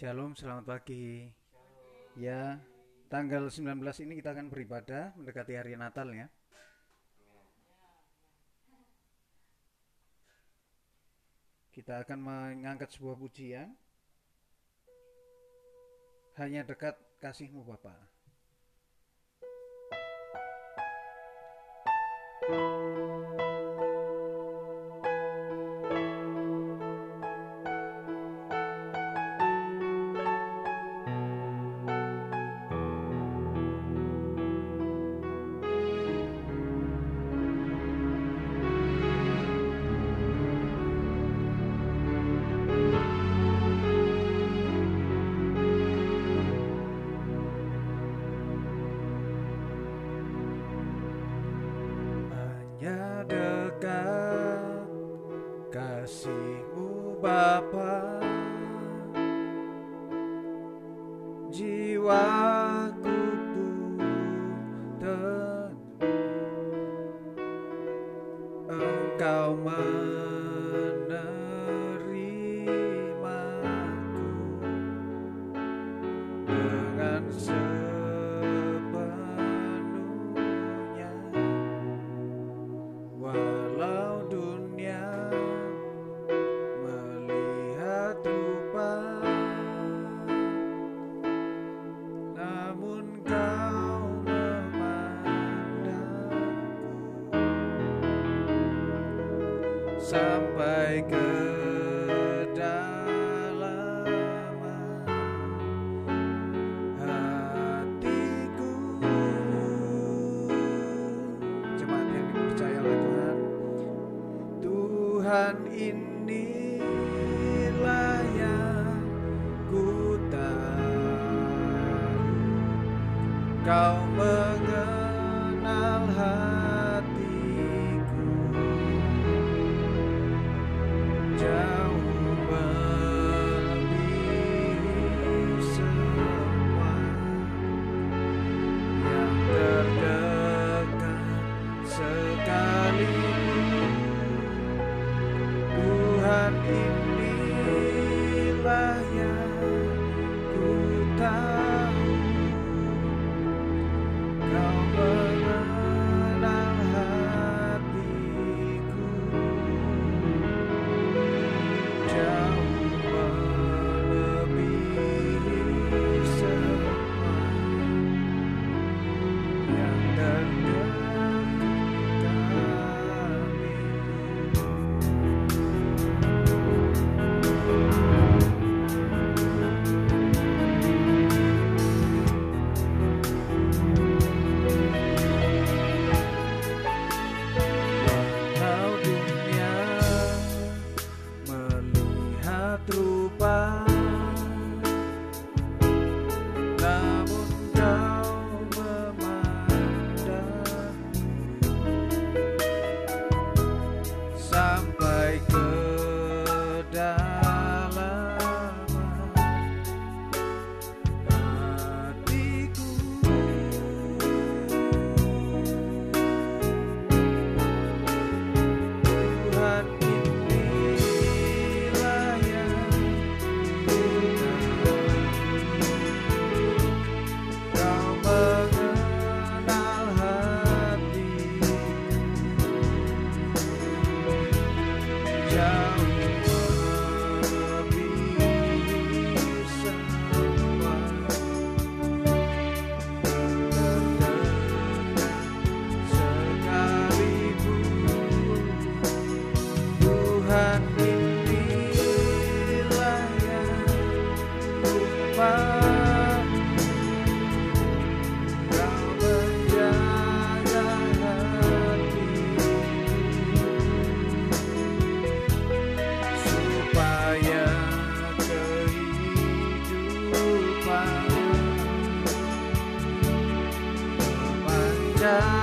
Shalom, selamat pagi. Ya, tanggal 19 ini kita akan beribadah mendekati hari Natal ya. Kita akan mengangkat sebuah pujian. Hanya dekat kasihmu Bapak. thank you tchau.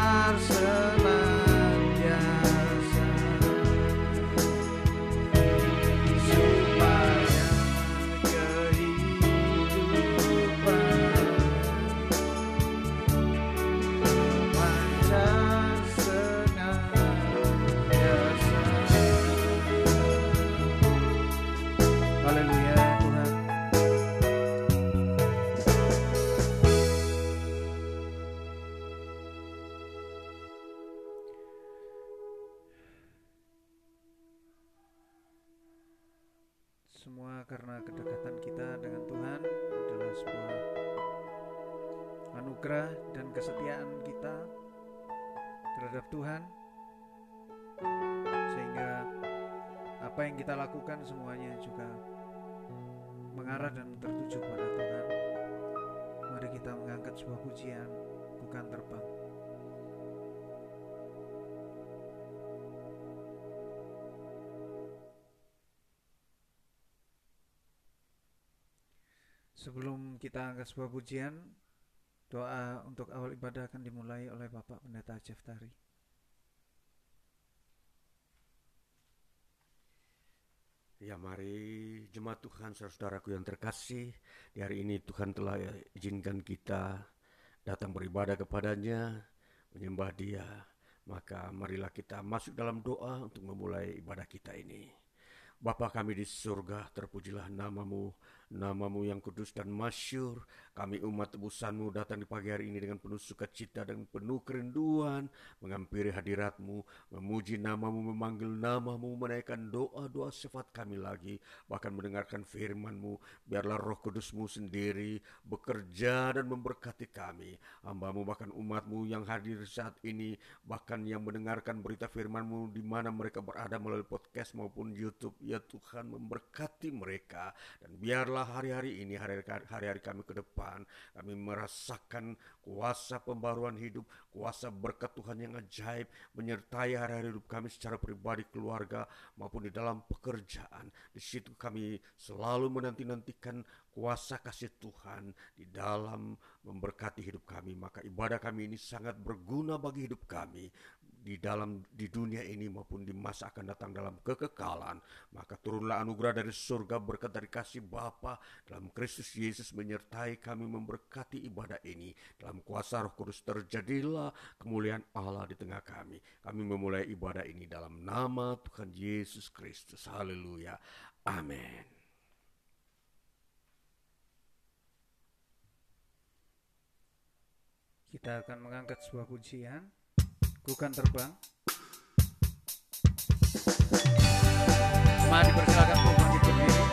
Semuanya juga mengarah dan tertuju pada Tuhan mari kita mengangkat sebuah pujian bukan terbang Sebelum kita angkat sebuah pujian, doa untuk awal ibadah akan dimulai oleh Bapak Pendeta Jeff Tari. Ya mari jemaat Tuhan saudaraku yang terkasih Di hari ini Tuhan telah izinkan kita datang beribadah kepadanya Menyembah dia. Maka marilah kita masuk dalam doa untuk memulai ibadah kita ini. Bapa kami di surga terpujilah namamu Namamu yang kudus dan masyur, kami umat tebusanmu datang di pagi hari ini dengan penuh sukacita dan penuh kerinduan, mengampiri hadiratmu, memuji namamu, memanggil namamu, menaikkan doa-doa sifat kami lagi, bahkan mendengarkan firmanmu, biarlah roh kudusmu sendiri bekerja dan memberkati kami, hambamu bahkan umatmu yang hadir saat ini, bahkan yang mendengarkan berita firmanmu di mana mereka berada melalui podcast maupun Youtube, ya Tuhan memberkati mereka, dan biarlah biarlah hari-hari ini, hari-hari kami ke depan, kami merasakan kuasa pembaruan hidup, kuasa berkat Tuhan yang ajaib, menyertai hari-hari hidup kami secara pribadi, keluarga, maupun di dalam pekerjaan. Di situ kami selalu menanti-nantikan kuasa kasih Tuhan di dalam memberkati hidup kami. Maka ibadah kami ini sangat berguna bagi hidup kami di dalam di dunia ini maupun di masa akan datang dalam kekekalan maka turunlah anugerah dari surga berkat dari kasih Bapa. Dalam Kristus Yesus menyertai kami memberkati ibadah ini. Dalam kuasa Roh Kudus terjadilah kemuliaan Allah di tengah kami. Kami memulai ibadah ini dalam nama Tuhan Yesus Kristus. Haleluya. Amin. Kita akan mengangkat sebuah pujian bukan terbang. Mari persilakan untuk bangkit berdiri.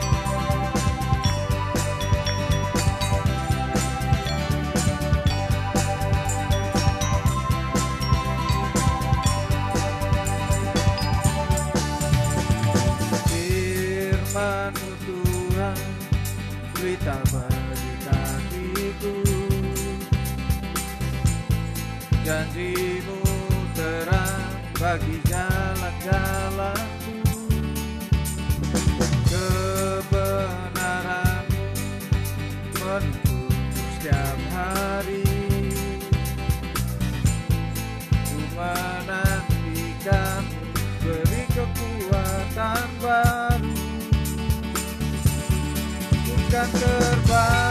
Firman Tuhan berita bagi kakiku janjimu bagi jalan-jalanku kebenaranmu menuntut setiap hari. Ku menantikan beri kekuatan baru. Bukan terbang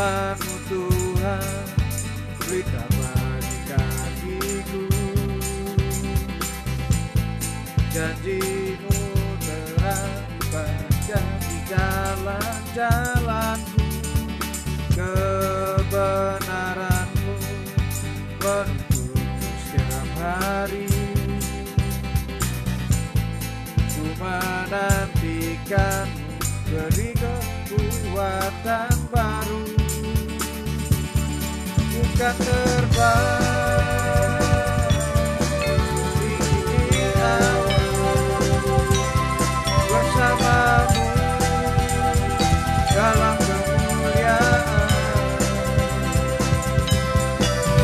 hambamu Tuhan. Beri taman di kakiku janjimu terang panjang di jalan-jalanku kebenaranmu menuntutku setiap hari. Ku menantikanmu beri kekuatan baru jika terbang tinggi awan bersamamu dalam kemuliaan.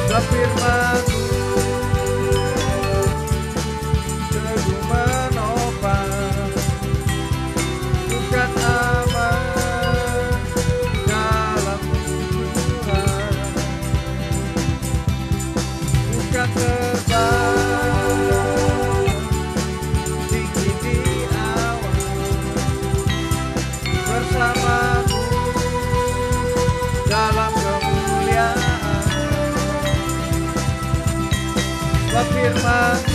Safir mata firman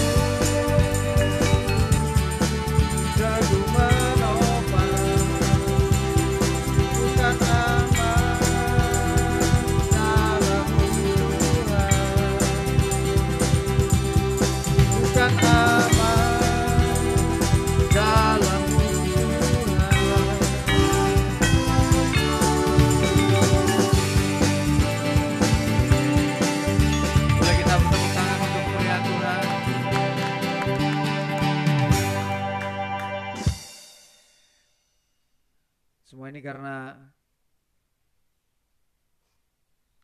karena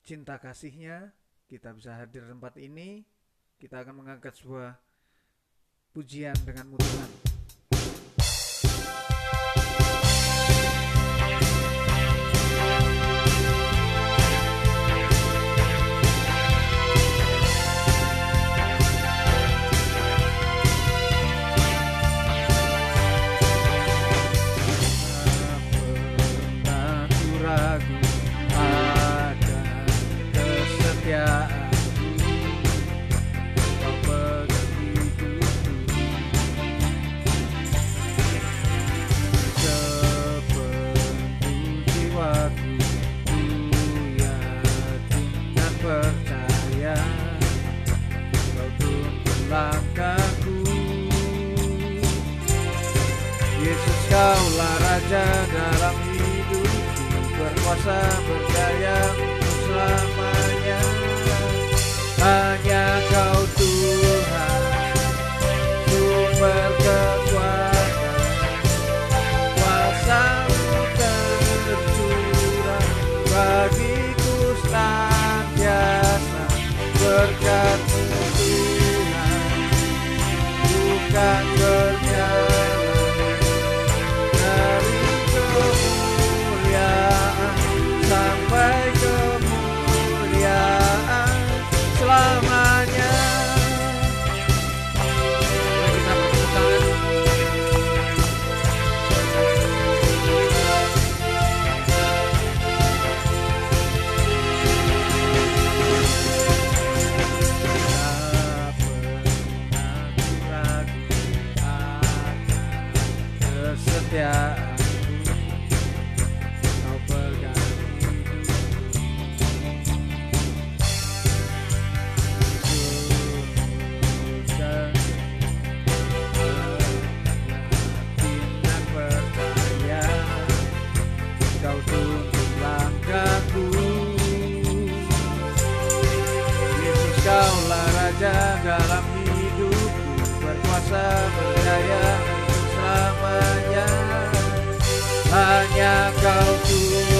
cinta kasihnya kita bisa hadir di tempat ini. Kita akan mengangkat sebuah pujian dengan Tuhan. Hanya kau Tuhan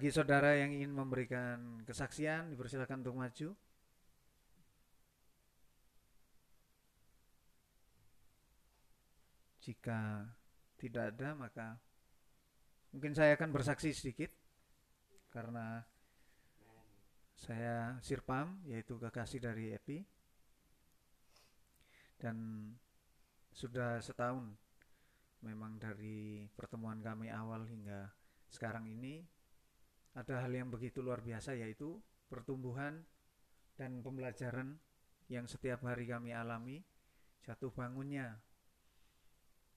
Bagi saudara yang ingin memberikan kesaksian, dipersilakan untuk maju. Jika tidak ada, maka mungkin saya akan bersaksi sedikit karena saya Sirpam, yaitu kekasih dari Epi, dan sudah setahun memang dari pertemuan kami awal hingga sekarang ini ada hal yang begitu luar biasa yaitu pertumbuhan dan pembelajaran yang setiap hari kami alami jatuh bangunnya.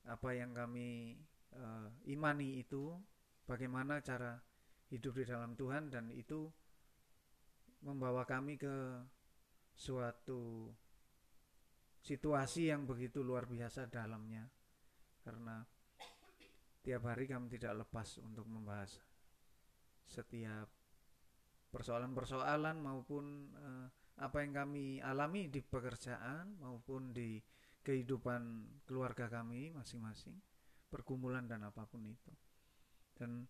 Apa yang kami eh, imani itu bagaimana cara hidup di dalam Tuhan dan itu membawa kami ke suatu situasi yang begitu luar biasa dalamnya. Karena tiap hari kami tidak lepas untuk membahas setiap persoalan-persoalan maupun uh, apa yang kami alami di pekerjaan maupun di kehidupan keluarga kami masing-masing, pergumulan dan apa pun itu. Dan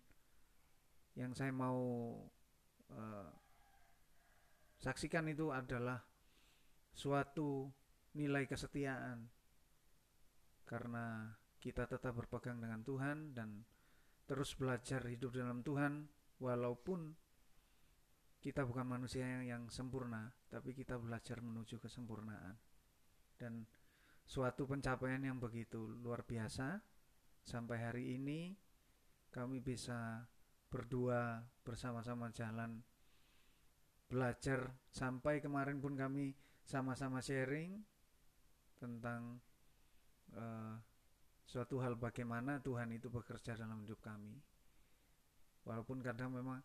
yang saya mau uh, saksikan itu adalah suatu nilai kesetiaan karena kita tetap berpegang dengan Tuhan dan terus belajar hidup dalam Tuhan walaupun kita bukan manusia yang, yang sempurna, tapi kita belajar menuju kesempurnaan. Dan suatu pencapaian yang begitu luar biasa sampai hari ini kami bisa berdua bersama-sama jalan belajar sampai kemarin pun kami sama-sama sharing tentang uh, suatu hal bagaimana Tuhan itu bekerja dalam hidup kami. Walaupun kadang memang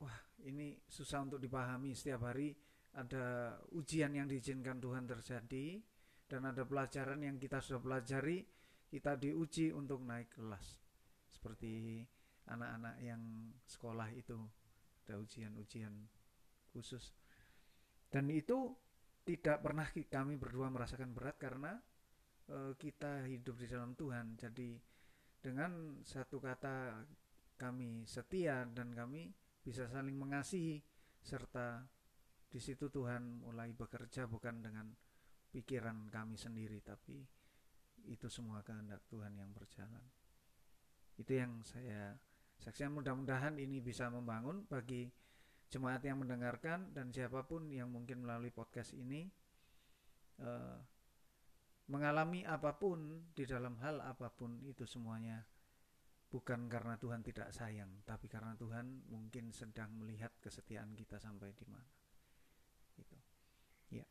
wah ini susah untuk dipahami. Setiap hari ada ujian yang diizinkan Tuhan terjadi dan ada pelajaran yang kita sudah pelajari kita diuji untuk naik kelas. Seperti anak-anak yang sekolah itu ada ujian-ujian khusus. Dan itu tidak pernah kami berdua merasakan berat karena e, kita hidup di dalam Tuhan. Jadi dengan satu kata kami setia dan kami bisa saling mengasihi serta di situ Tuhan mulai bekerja bukan dengan pikiran kami sendiri tapi itu semua kehendak Tuhan yang berjalan. Itu yang saya saksikan mudah-mudahan ini bisa membangun bagi jemaat yang mendengarkan dan siapa pun yang mungkin melalui podcast ini uh, mengalami apa pun di dalam hal apa pun itu semuanya bukan karena Tuhan tidak sayang, tapi karena Tuhan mungkin sedang melihat kesetiaan kita sampai di mana. Itu. Ya.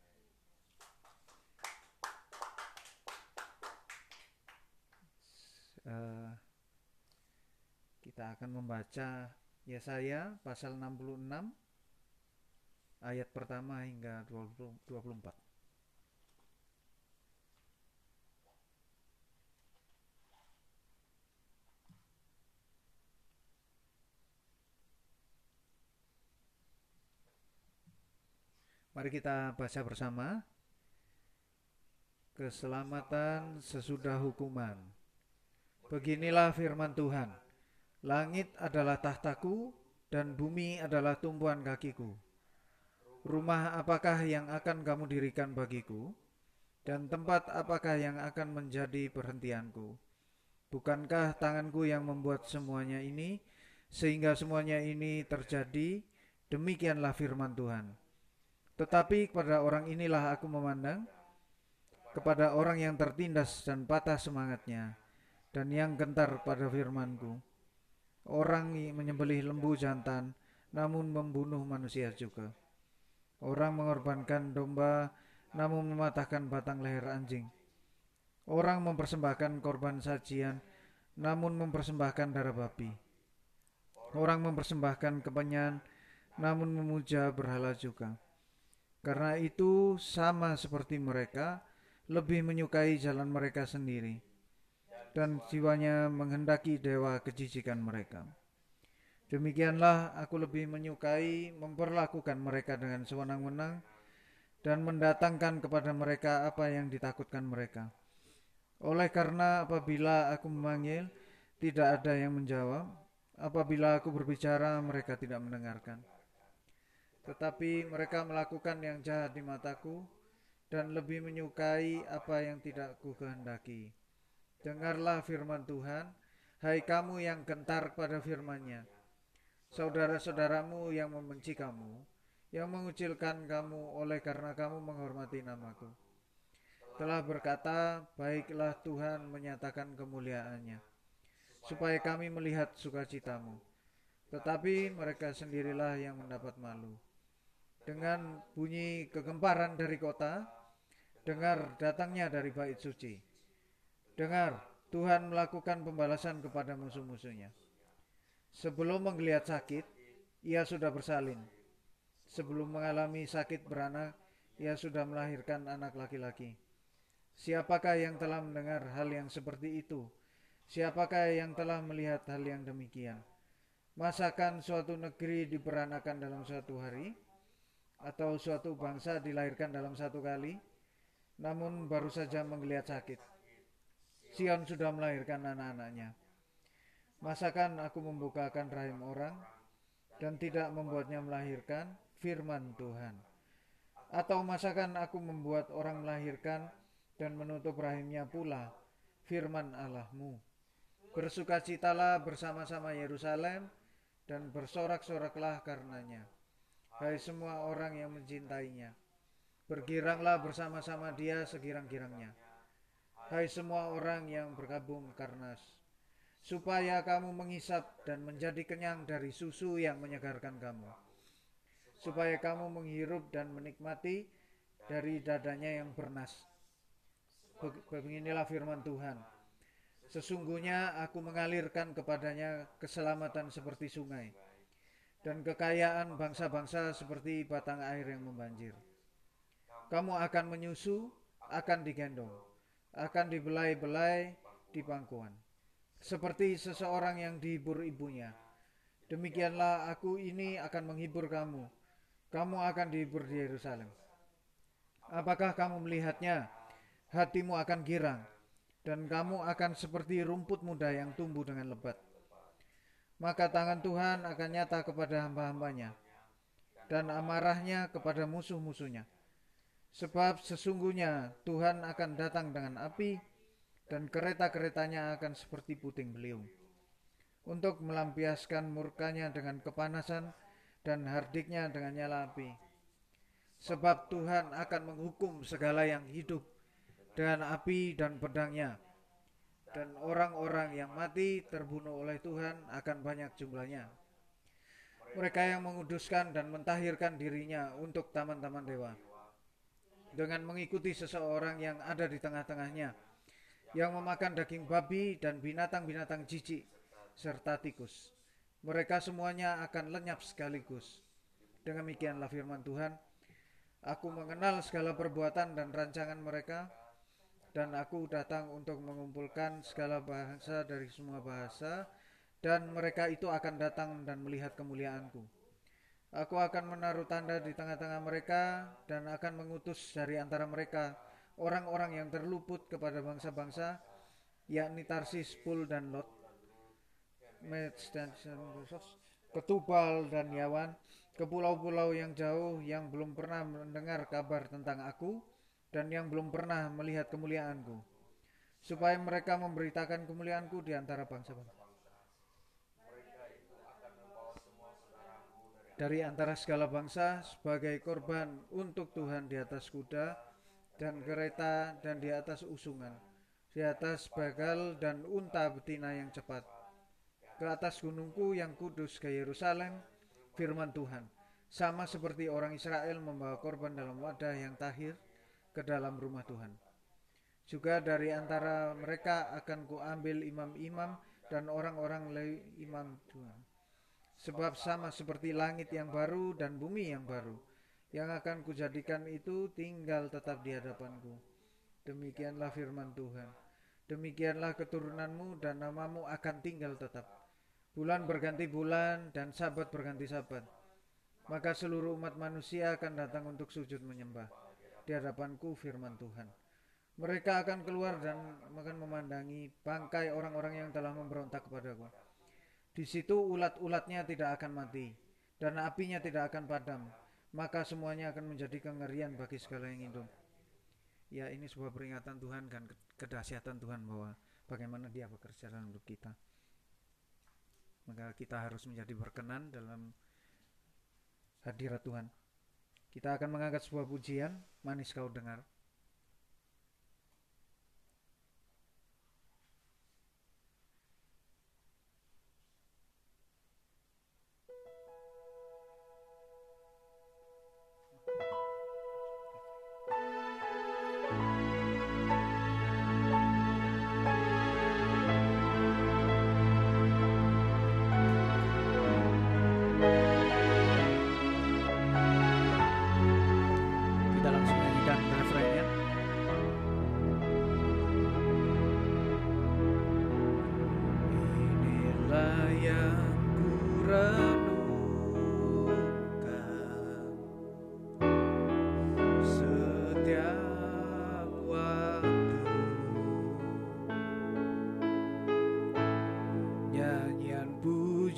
Uh, kita akan membaca Yesaya pasal 66 ayat pertama hingga 20, 24. Mari kita baca bersama. Keselamatan sesudah hukuman. Beginilah firman Tuhan. Langit adalah tahtaku dan bumi adalah tumpuan kakiku. Rumah apakah yang akan kamu dirikan bagiku? Dan tempat apakah yang akan menjadi perhentianku? Bukankah tanganku yang membuat semuanya ini, sehingga semuanya ini terjadi? Demikianlah firman Tuhan. Tetapi kepada orang inilah aku memandang, kepada orang yang tertindas dan patah semangatnya, dan yang gentar pada firmanku. Orang menyembelih lembu jantan, namun membunuh manusia juga. Orang mengorbankan domba, namun mematahkan batang leher anjing. Orang mempersembahkan korban sajian, namun mempersembahkan darah babi. Orang mempersembahkan kepenyan, namun memuja berhala juga karena itu sama seperti mereka, lebih menyukai jalan mereka sendiri dan jiwanya menghendaki dewa kejijikan mereka. Demikianlah aku lebih menyukai memperlakukan mereka dengan sewenang-wenang dan mendatangkan kepada mereka apa yang ditakutkan mereka. Oleh karena apabila aku memanggil, tidak ada yang menjawab. Apabila aku berbicara, mereka tidak mendengarkan tetapi mereka melakukan yang jahat di mataku dan lebih menyukai apa yang tidak ku kehendaki. Dengarlah firman Tuhan, hai kamu yang gentar pada firman-Nya. Saudara-saudaramu yang membenci kamu, yang mengucilkan kamu oleh karena kamu menghormati namaku. Telah berkata, baiklah Tuhan menyatakan kemuliaannya, supaya kami melihat sukacitamu. Tetapi mereka sendirilah yang mendapat malu dengan bunyi kegemparan dari kota, dengar datangnya dari bait suci. Dengar, Tuhan melakukan pembalasan kepada musuh-musuhnya. Sebelum menggeliat sakit, ia sudah bersalin. Sebelum mengalami sakit beranak, ia sudah melahirkan anak laki-laki. Siapakah yang telah mendengar hal yang seperti itu? Siapakah yang telah melihat hal yang demikian? Masakan suatu negeri diperanakan dalam suatu hari atau suatu bangsa dilahirkan dalam satu kali namun baru saja menggeliat sakit. Sion sudah melahirkan anak-anaknya. Masakan aku membukakan rahim orang dan tidak membuatnya melahirkan firman Tuhan. Atau masakan aku membuat orang melahirkan dan menutup rahimnya pula firman Allahmu. Bersukacitalah bersama-sama Yerusalem dan bersorak-soraklah karenanya. Hai semua orang yang mencintainya, bergiranglah bersama-sama dia segirang-girangnya. Hai semua orang yang bergabung karena supaya kamu mengisap dan menjadi kenyang dari susu yang menyegarkan kamu. Supaya kamu menghirup dan menikmati dari dadanya yang bernas. Beginilah firman Tuhan. Sesungguhnya aku mengalirkan kepadanya keselamatan seperti sungai dan kekayaan bangsa-bangsa seperti batang air yang membanjir. Kamu akan menyusu, akan digendong, akan dibelai-belai di pangkuan. Seperti seseorang yang dihibur ibunya. Demikianlah aku ini akan menghibur kamu. Kamu akan dihibur di Yerusalem. Apakah kamu melihatnya? Hatimu akan girang dan kamu akan seperti rumput muda yang tumbuh dengan lebat. Maka tangan Tuhan akan nyata kepada hamba-hambanya dan amarahnya kepada musuh-musuhnya. Sebab sesungguhnya Tuhan akan datang dengan api dan kereta-keretanya akan seperti puting beliung untuk melampiaskan murkanya dengan kepanasan dan hardiknya dengan nyala api. Sebab Tuhan akan menghukum segala yang hidup dengan api dan pedangnya. Dan orang-orang yang mati terbunuh oleh Tuhan akan banyak jumlahnya. Mereka yang menguduskan dan mentahirkan dirinya untuk taman-taman dewa. Dengan mengikuti seseorang yang ada di tengah-tengahnya. Yang memakan daging babi dan binatang-binatang jijik serta tikus. Mereka semuanya akan lenyap sekaligus. Demikianlah firman Tuhan. Aku mengenal segala perbuatan dan rancangan mereka, dan aku datang untuk mengumpulkan segala bahasa dari semua bahasa dan mereka itu akan datang dan melihat kemuliaanku. Aku akan menaruh tanda di tengah-tengah mereka dan akan mengutus dari antara mereka orang-orang yang terluput kepada bangsa-bangsa yakni Tarsis, Pul dan Lot, Mets dan Ketubal dan Yawan, ke pulau-pulau yang jauh yang belum pernah mendengar kabar tentang aku, dan yang belum pernah melihat kemuliaanku, supaya mereka memberitakan kemuliaanku di antara bangsa-bangsa. Dari antara segala bangsa sebagai korban untuk Tuhan di atas kuda dan kereta dan di atas usungan, di atas bagal dan unta betina yang cepat, ke atas gunungku yang kudus ke Yerusalem, firman Tuhan, sama seperti orang Israel membawa korban dalam wadah yang tahir, ke dalam rumah Tuhan. Juga dari antara mereka akan kuambil imam-imam dan orang-orang imam Tuhan. Sebab sama seperti langit yang baru dan bumi yang baru, yang akan kujadikan itu tinggal tetap di hadapanku. Demikianlah firman Tuhan. Demikianlah keturunanmu dan namamu akan tinggal tetap. Bulan berganti bulan dan sabat berganti sabat. Maka seluruh umat manusia akan datang untuk sujud menyembah di hadapanku firman Tuhan. Mereka akan keluar dan akan memandangi bangkai orang-orang yang telah memberontak kepadaku. Di situ ulat-ulatnya tidak akan mati dan apinya tidak akan padam. Maka semuanya akan menjadi kengerian bagi segala yang hidup. Ya ini sebuah peringatan Tuhan dan kedahsyatan Tuhan bahwa bagaimana dia bekerja dalam hidup kita. Maka kita harus menjadi berkenan dalam hadirat Tuhan. Kita akan mengangkat sebuah pujian, manis kau dengar.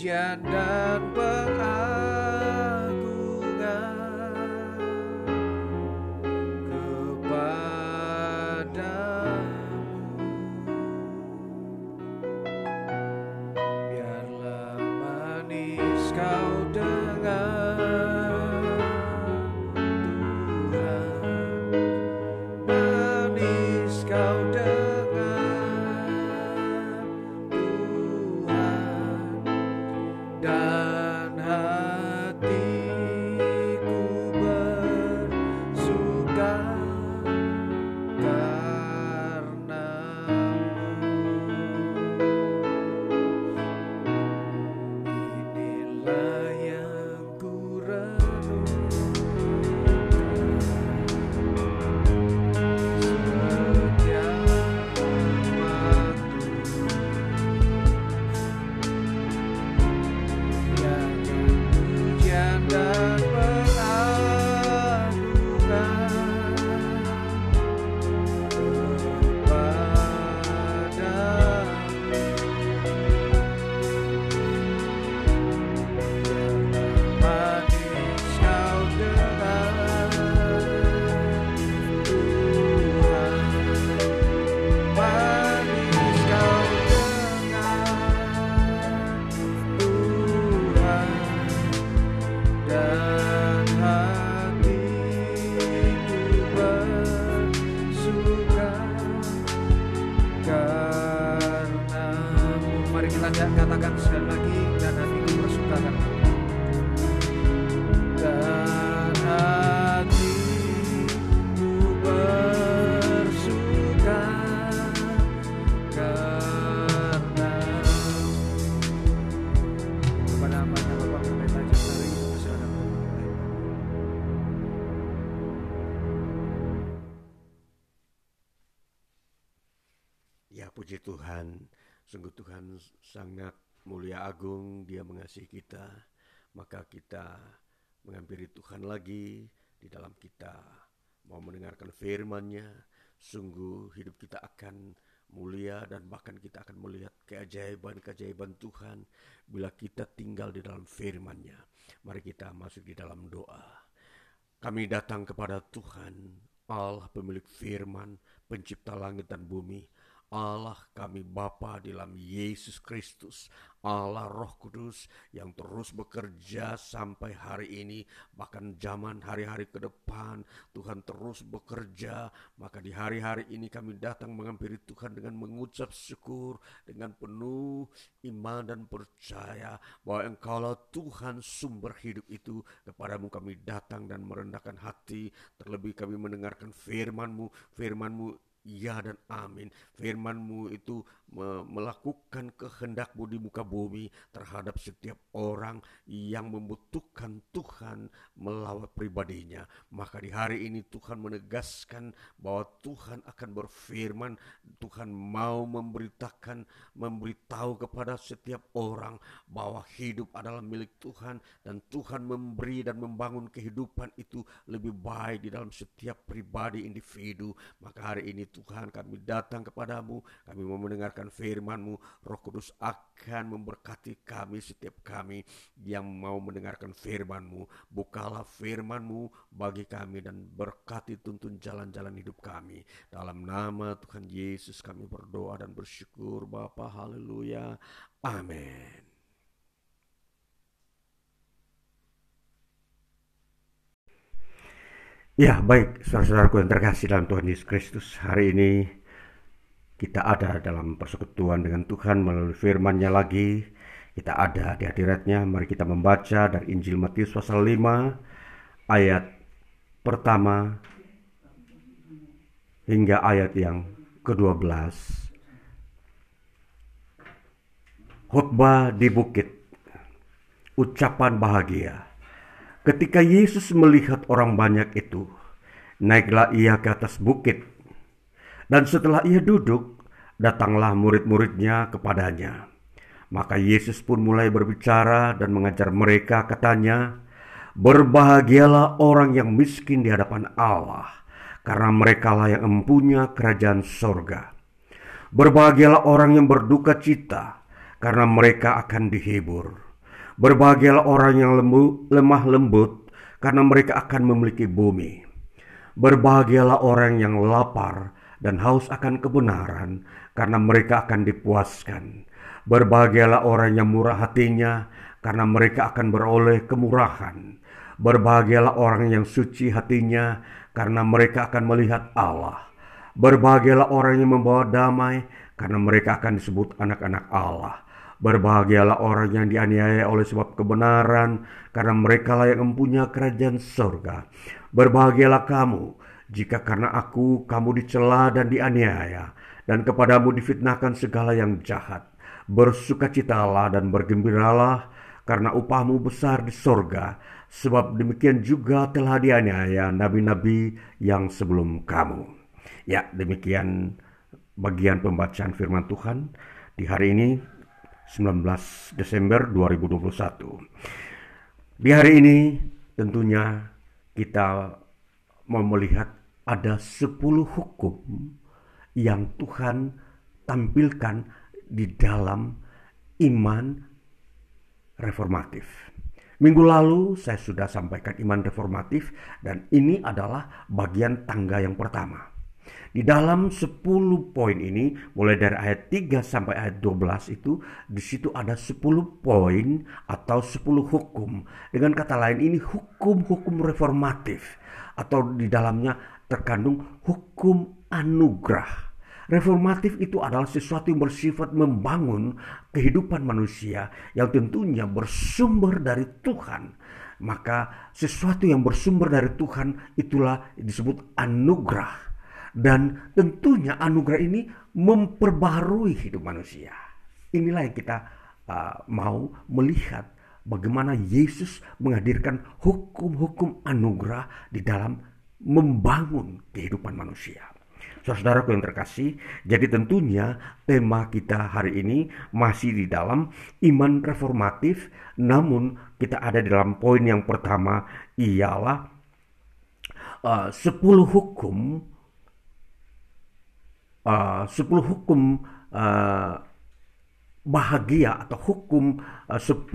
Pujian dan mengasihi kita, maka kita menghampiri Tuhan lagi di dalam kita mau mendengarkan firman-Nya, sungguh hidup kita akan mulia dan bahkan kita akan melihat keajaiban-keajaiban Tuhan bila kita tinggal di dalam firman-Nya. Mari kita masuk di dalam doa. Kami datang kepada Tuhan, Allah pemilik firman, pencipta langit dan bumi, Allah kami Bapa dalam Yesus Kristus, Allah Roh Kudus yang terus bekerja sampai hari ini, bahkan zaman hari-hari ke depan, Tuhan terus bekerja. Maka di hari-hari ini kami datang menghampiri Tuhan dengan mengucap syukur, dengan penuh iman dan percaya bahwa Engkaulah Tuhan sumber hidup itu. Kepadamu kami datang dan merendahkan hati, terlebih kami mendengarkan firman-Mu, firman-Mu Ya dan amin. Firmanmu itu melakukan kehendakmu di muka bumi terhadap setiap orang yang membutuhkan Tuhan melawat pribadinya. Maka di hari ini Tuhan menegaskan bahwa Tuhan akan berfirman, Tuhan mau memberitakan, memberitahu kepada setiap orang bahwa hidup adalah milik Tuhan dan Tuhan memberi dan membangun kehidupan itu lebih baik di dalam setiap pribadi individu. Maka hari ini Tuhan kami datang kepadamu, kami mau mendengarkan firman-Mu, Roh Kudus akan memberkati kami setiap kami yang mau mendengarkan firman-Mu. Bukalah firman-Mu bagi kami dan berkati tuntun jalan-jalan hidup kami. Dalam nama Tuhan Yesus kami berdoa dan bersyukur Bapa. Haleluya. Amin. Ya baik saudara-saudaraku yang terkasih dalam Tuhan Yesus Kristus Hari ini kita ada dalam persekutuan dengan Tuhan melalui firman-Nya lagi. Kita ada di hadiratnya. Mari kita membaca dari Injil Matius pasal 5 ayat pertama hingga ayat yang ke-12. Khotbah di bukit. Ucapan bahagia. Ketika Yesus melihat orang banyak itu, naiklah ia ke atas bukit dan setelah ia duduk, datanglah murid-muridnya kepadanya. Maka Yesus pun mulai berbicara dan mengajar mereka katanya, Berbahagialah orang yang miskin di hadapan Allah, karena mereka lah yang empunya kerajaan sorga. Berbahagialah orang yang berduka cita, karena mereka akan dihibur. Berbahagialah orang yang lembu, lemah lembut, karena mereka akan memiliki bumi. Berbahagialah orang yang lapar dan haus akan kebenaran, karena mereka akan dipuaskan. Berbahagialah orang yang murah hatinya, karena mereka akan beroleh kemurahan. Berbahagialah orang yang suci hatinya, karena mereka akan melihat Allah. Berbahagialah orang yang membawa damai, karena mereka akan disebut anak-anak Allah. Berbahagialah orang yang dianiaya oleh sebab kebenaran, karena mereka yang mempunyai kerajaan surga. Berbahagialah kamu, jika karena aku kamu dicela dan dianiaya, dan kepadamu difitnahkan segala yang jahat. Bersukacitalah dan bergembiralah, karena upahmu besar di sorga, sebab demikian juga telah dianiaya nabi-nabi yang sebelum kamu. Ya, demikian bagian pembacaan firman Tuhan di hari ini 19 Desember 2021. Di hari ini tentunya kita mau melihat ada 10 hukum yang Tuhan tampilkan di dalam iman reformatif. Minggu lalu saya sudah sampaikan iman reformatif dan ini adalah bagian tangga yang pertama. Di dalam 10 poin ini, mulai dari ayat 3 sampai ayat 12 itu, di situ ada 10 poin atau 10 hukum. Dengan kata lain ini hukum-hukum reformatif atau di dalamnya terkandung hukum anugerah. Reformatif itu adalah sesuatu yang bersifat membangun kehidupan manusia yang tentunya bersumber dari Tuhan. Maka sesuatu yang bersumber dari Tuhan itulah disebut anugerah. Dan tentunya anugerah ini memperbarui hidup manusia. Inilah yang kita uh, mau melihat bagaimana Yesus menghadirkan hukum-hukum anugerah di dalam membangun kehidupan manusia. Saudaraku yang terkasih, jadi tentunya tema kita hari ini masih di dalam iman reformatif, namun kita ada di dalam poin yang pertama ialah uh, 10 hukum uh, 10 hukum uh, bahagia atau hukum uh, 10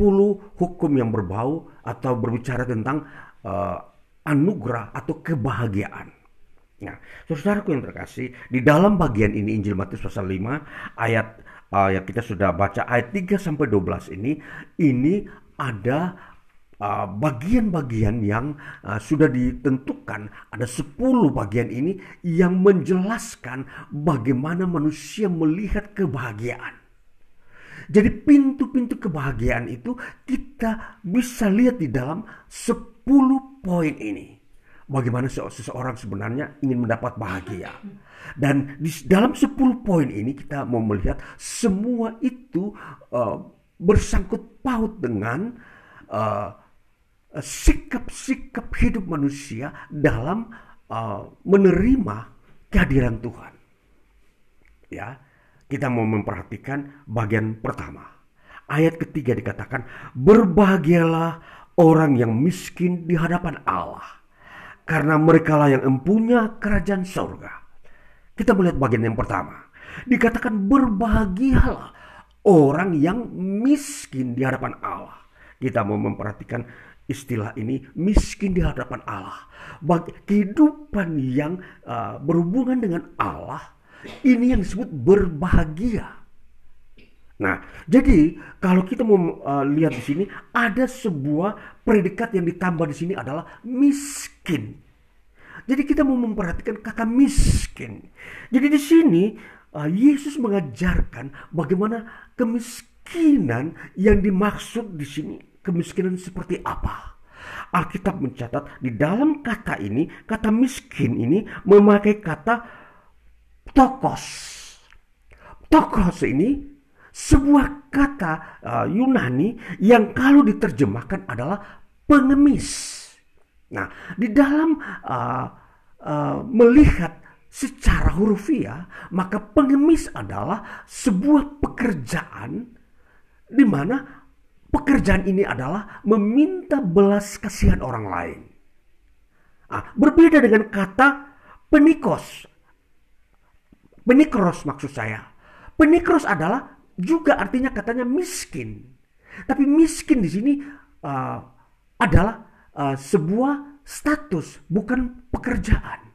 hukum yang berbau atau berbicara tentang uh, anugerah atau kebahagiaan. Nah, saudaraku yang terkasih, di dalam bagian ini Injil Matius pasal 5 ayat uh, yang kita sudah baca ayat 3 sampai 12 ini ini ada bagian-bagian uh, yang uh, sudah ditentukan ada 10 bagian ini yang menjelaskan bagaimana manusia melihat kebahagiaan. Jadi pintu-pintu kebahagiaan itu kita bisa lihat di dalam 10 poin ini bagaimana seseorang sebenarnya ingin mendapat bahagia. Dan di dalam 10 poin ini kita mau melihat semua itu uh, bersangkut paut dengan uh, sikap-sikap hidup manusia dalam uh, menerima kehadiran Tuhan. Ya, kita mau memperhatikan bagian pertama. Ayat ketiga dikatakan, "Berbahagialah orang yang miskin di hadapan Allah." karena mereka lah yang empunya kerajaan surga. Kita melihat bagian yang pertama. Dikatakan berbahagialah orang yang miskin di hadapan Allah. Kita mau memperhatikan istilah ini miskin di hadapan Allah. Bagi kehidupan yang uh, berhubungan dengan Allah ini yang disebut berbahagia. Nah, jadi kalau kita mau uh, lihat di sini ada sebuah predikat yang ditambah di sini adalah miskin. Jadi kita mau memperhatikan kata miskin. Jadi di sini uh, Yesus mengajarkan bagaimana kemiskinan yang dimaksud di sini kemiskinan seperti apa. Alkitab mencatat di dalam kata ini, kata miskin ini memakai kata tokos. Tokos ini sebuah kata uh, Yunani yang kalau diterjemahkan adalah pengemis. Nah, di dalam uh, uh, melihat secara hurufiah, maka pengemis adalah sebuah pekerjaan di mana pekerjaan ini adalah meminta belas kasihan orang lain. Ah, berbeda dengan kata penikos. Penikros maksud saya. Penikros adalah juga artinya katanya miskin. Tapi miskin di sini uh, adalah uh, sebuah status, bukan pekerjaan.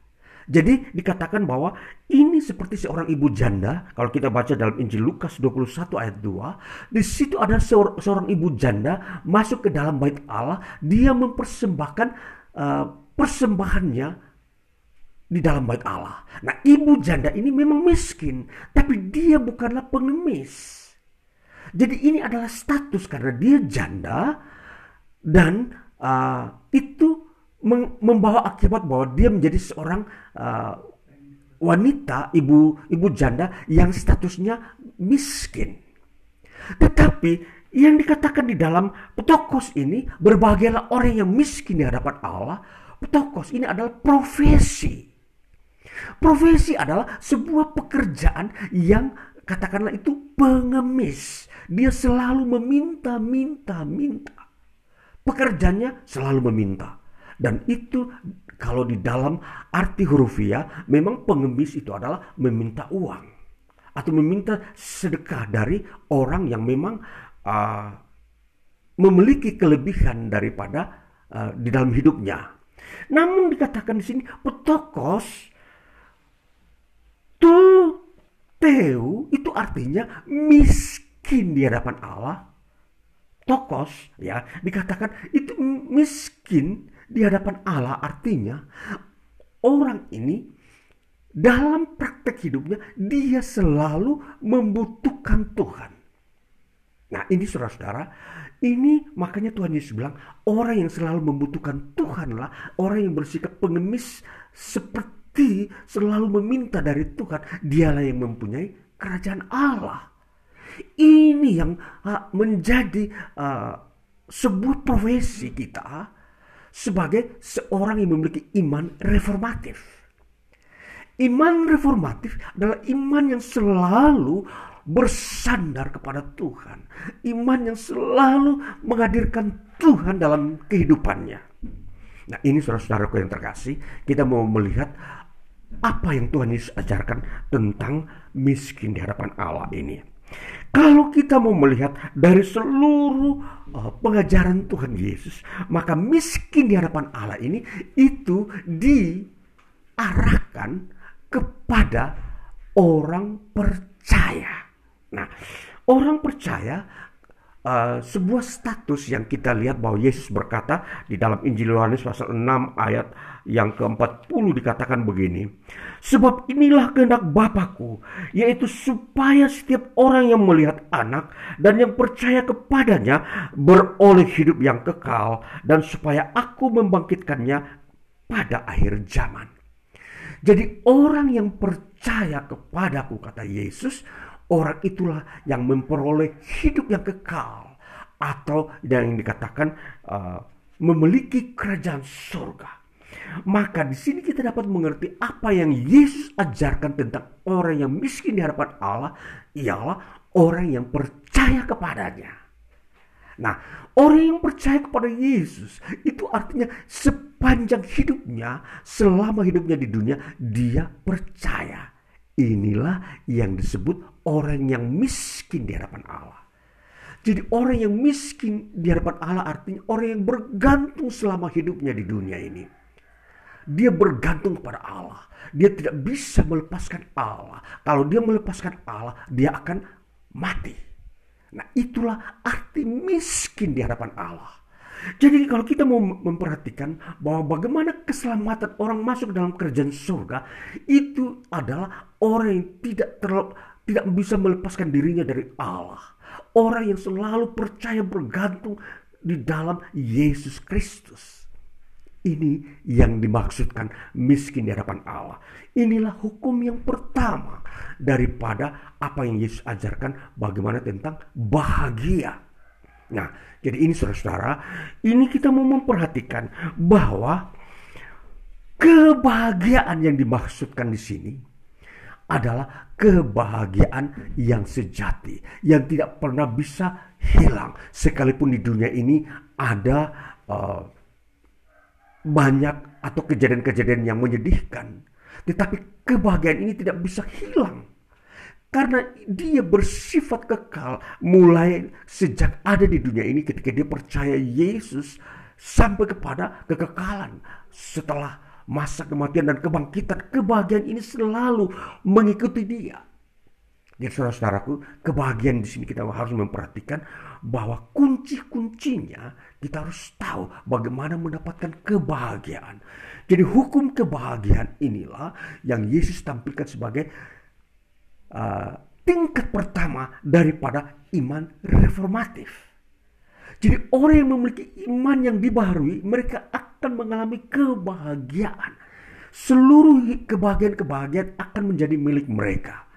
Jadi dikatakan bahwa ini seperti seorang ibu janda. Kalau kita baca dalam Injil Lukas 21 ayat 2. Di situ ada seorang, ibu janda masuk ke dalam bait Allah. Dia mempersembahkan uh, persembahannya di dalam bait Allah. Nah ibu janda ini memang miskin. Tapi dia bukanlah pengemis. Jadi ini adalah status karena dia janda. Dan uh, itu membawa akibat bahwa dia menjadi seorang uh, wanita, ibu ibu janda yang statusnya miskin. Tetapi yang dikatakan di dalam petokos ini berbahagialah orang yang miskin di hadapan Allah. Petokos ini adalah profesi. Profesi adalah sebuah pekerjaan yang katakanlah itu pengemis. Dia selalu meminta, minta, minta. Pekerjaannya selalu meminta. Dan itu kalau di dalam arti hurufiah memang pengemis itu adalah meminta uang atau meminta sedekah dari orang yang memang uh, memiliki kelebihan daripada uh, di dalam hidupnya. Namun dikatakan di sini petokos tu teu itu artinya miskin di hadapan Allah. Tokos ya dikatakan itu miskin di hadapan Allah artinya orang ini dalam praktek hidupnya dia selalu membutuhkan Tuhan. Nah ini saudara-saudara, ini makanya Tuhan Yesus bilang orang yang selalu membutuhkan Tuhanlah orang yang bersikap pengemis seperti selalu meminta dari Tuhan. Dialah yang mempunyai kerajaan Allah. Ini yang uh, menjadi uh, sebuah profesi kita sebagai seorang yang memiliki iman reformatif. Iman reformatif adalah iman yang selalu bersandar kepada Tuhan. Iman yang selalu menghadirkan Tuhan dalam kehidupannya. Nah ini saudara-saudaraku yang terkasih, kita mau melihat apa yang Tuhan Yesus ajarkan tentang miskin di hadapan Allah ini. Kalau kita mau melihat dari seluruh uh, pengajaran Tuhan Yesus, maka miskin di hadapan Allah ini itu diarahkan kepada orang percaya. Nah, orang percaya uh, sebuah status yang kita lihat bahwa Yesus berkata di dalam Injil Yohanes pasal 6 ayat yang ke-40 dikatakan begini. Sebab inilah kehendak Bapakku, yaitu supaya setiap orang yang melihat anak dan yang percaya kepadanya beroleh hidup yang kekal dan supaya aku membangkitkannya pada akhir zaman. Jadi orang yang percaya kepadaku kata Yesus, orang itulah yang memperoleh hidup yang kekal atau yang dikatakan uh, memiliki kerajaan surga. Maka di sini kita dapat mengerti apa yang Yesus ajarkan tentang orang yang miskin di hadapan Allah ialah orang yang percaya kepadanya. Nah, orang yang percaya kepada Yesus itu artinya sepanjang hidupnya, selama hidupnya di dunia, dia percaya. Inilah yang disebut orang yang miskin di hadapan Allah. Jadi orang yang miskin di hadapan Allah artinya orang yang bergantung selama hidupnya di dunia ini. Dia bergantung kepada Allah. Dia tidak bisa melepaskan Allah. Kalau dia melepaskan Allah, dia akan mati. Nah, itulah arti miskin di hadapan Allah. Jadi kalau kita mau memperhatikan bahwa bagaimana keselamatan orang masuk dalam kerjaan surga itu adalah orang yang tidak terlalu, tidak bisa melepaskan dirinya dari Allah. Orang yang selalu percaya bergantung di dalam Yesus Kristus. Ini yang dimaksudkan miskin di hadapan Allah. Inilah hukum yang pertama daripada apa yang Yesus ajarkan bagaimana tentang bahagia. Nah, jadi ini saudara-saudara, ini kita mau memperhatikan bahwa kebahagiaan yang dimaksudkan di sini adalah kebahagiaan yang sejati yang tidak pernah bisa hilang sekalipun di dunia ini ada uh, banyak atau kejadian-kejadian yang menyedihkan. Tetapi kebahagiaan ini tidak bisa hilang. Karena dia bersifat kekal mulai sejak ada di dunia ini ketika dia percaya Yesus sampai kepada kekekalan. Setelah masa kematian dan kebangkitan, kebahagiaan ini selalu mengikuti dia. Jadi saudara-saudaraku, kebahagiaan di sini kita harus memperhatikan bahwa kunci-kuncinya kita harus tahu bagaimana mendapatkan kebahagiaan. Jadi hukum kebahagiaan inilah yang Yesus tampilkan sebagai uh, tingkat pertama daripada iman reformatif. Jadi orang yang memiliki iman yang dibaharui, mereka akan mengalami kebahagiaan. Seluruh kebahagiaan-kebahagiaan akan menjadi milik mereka.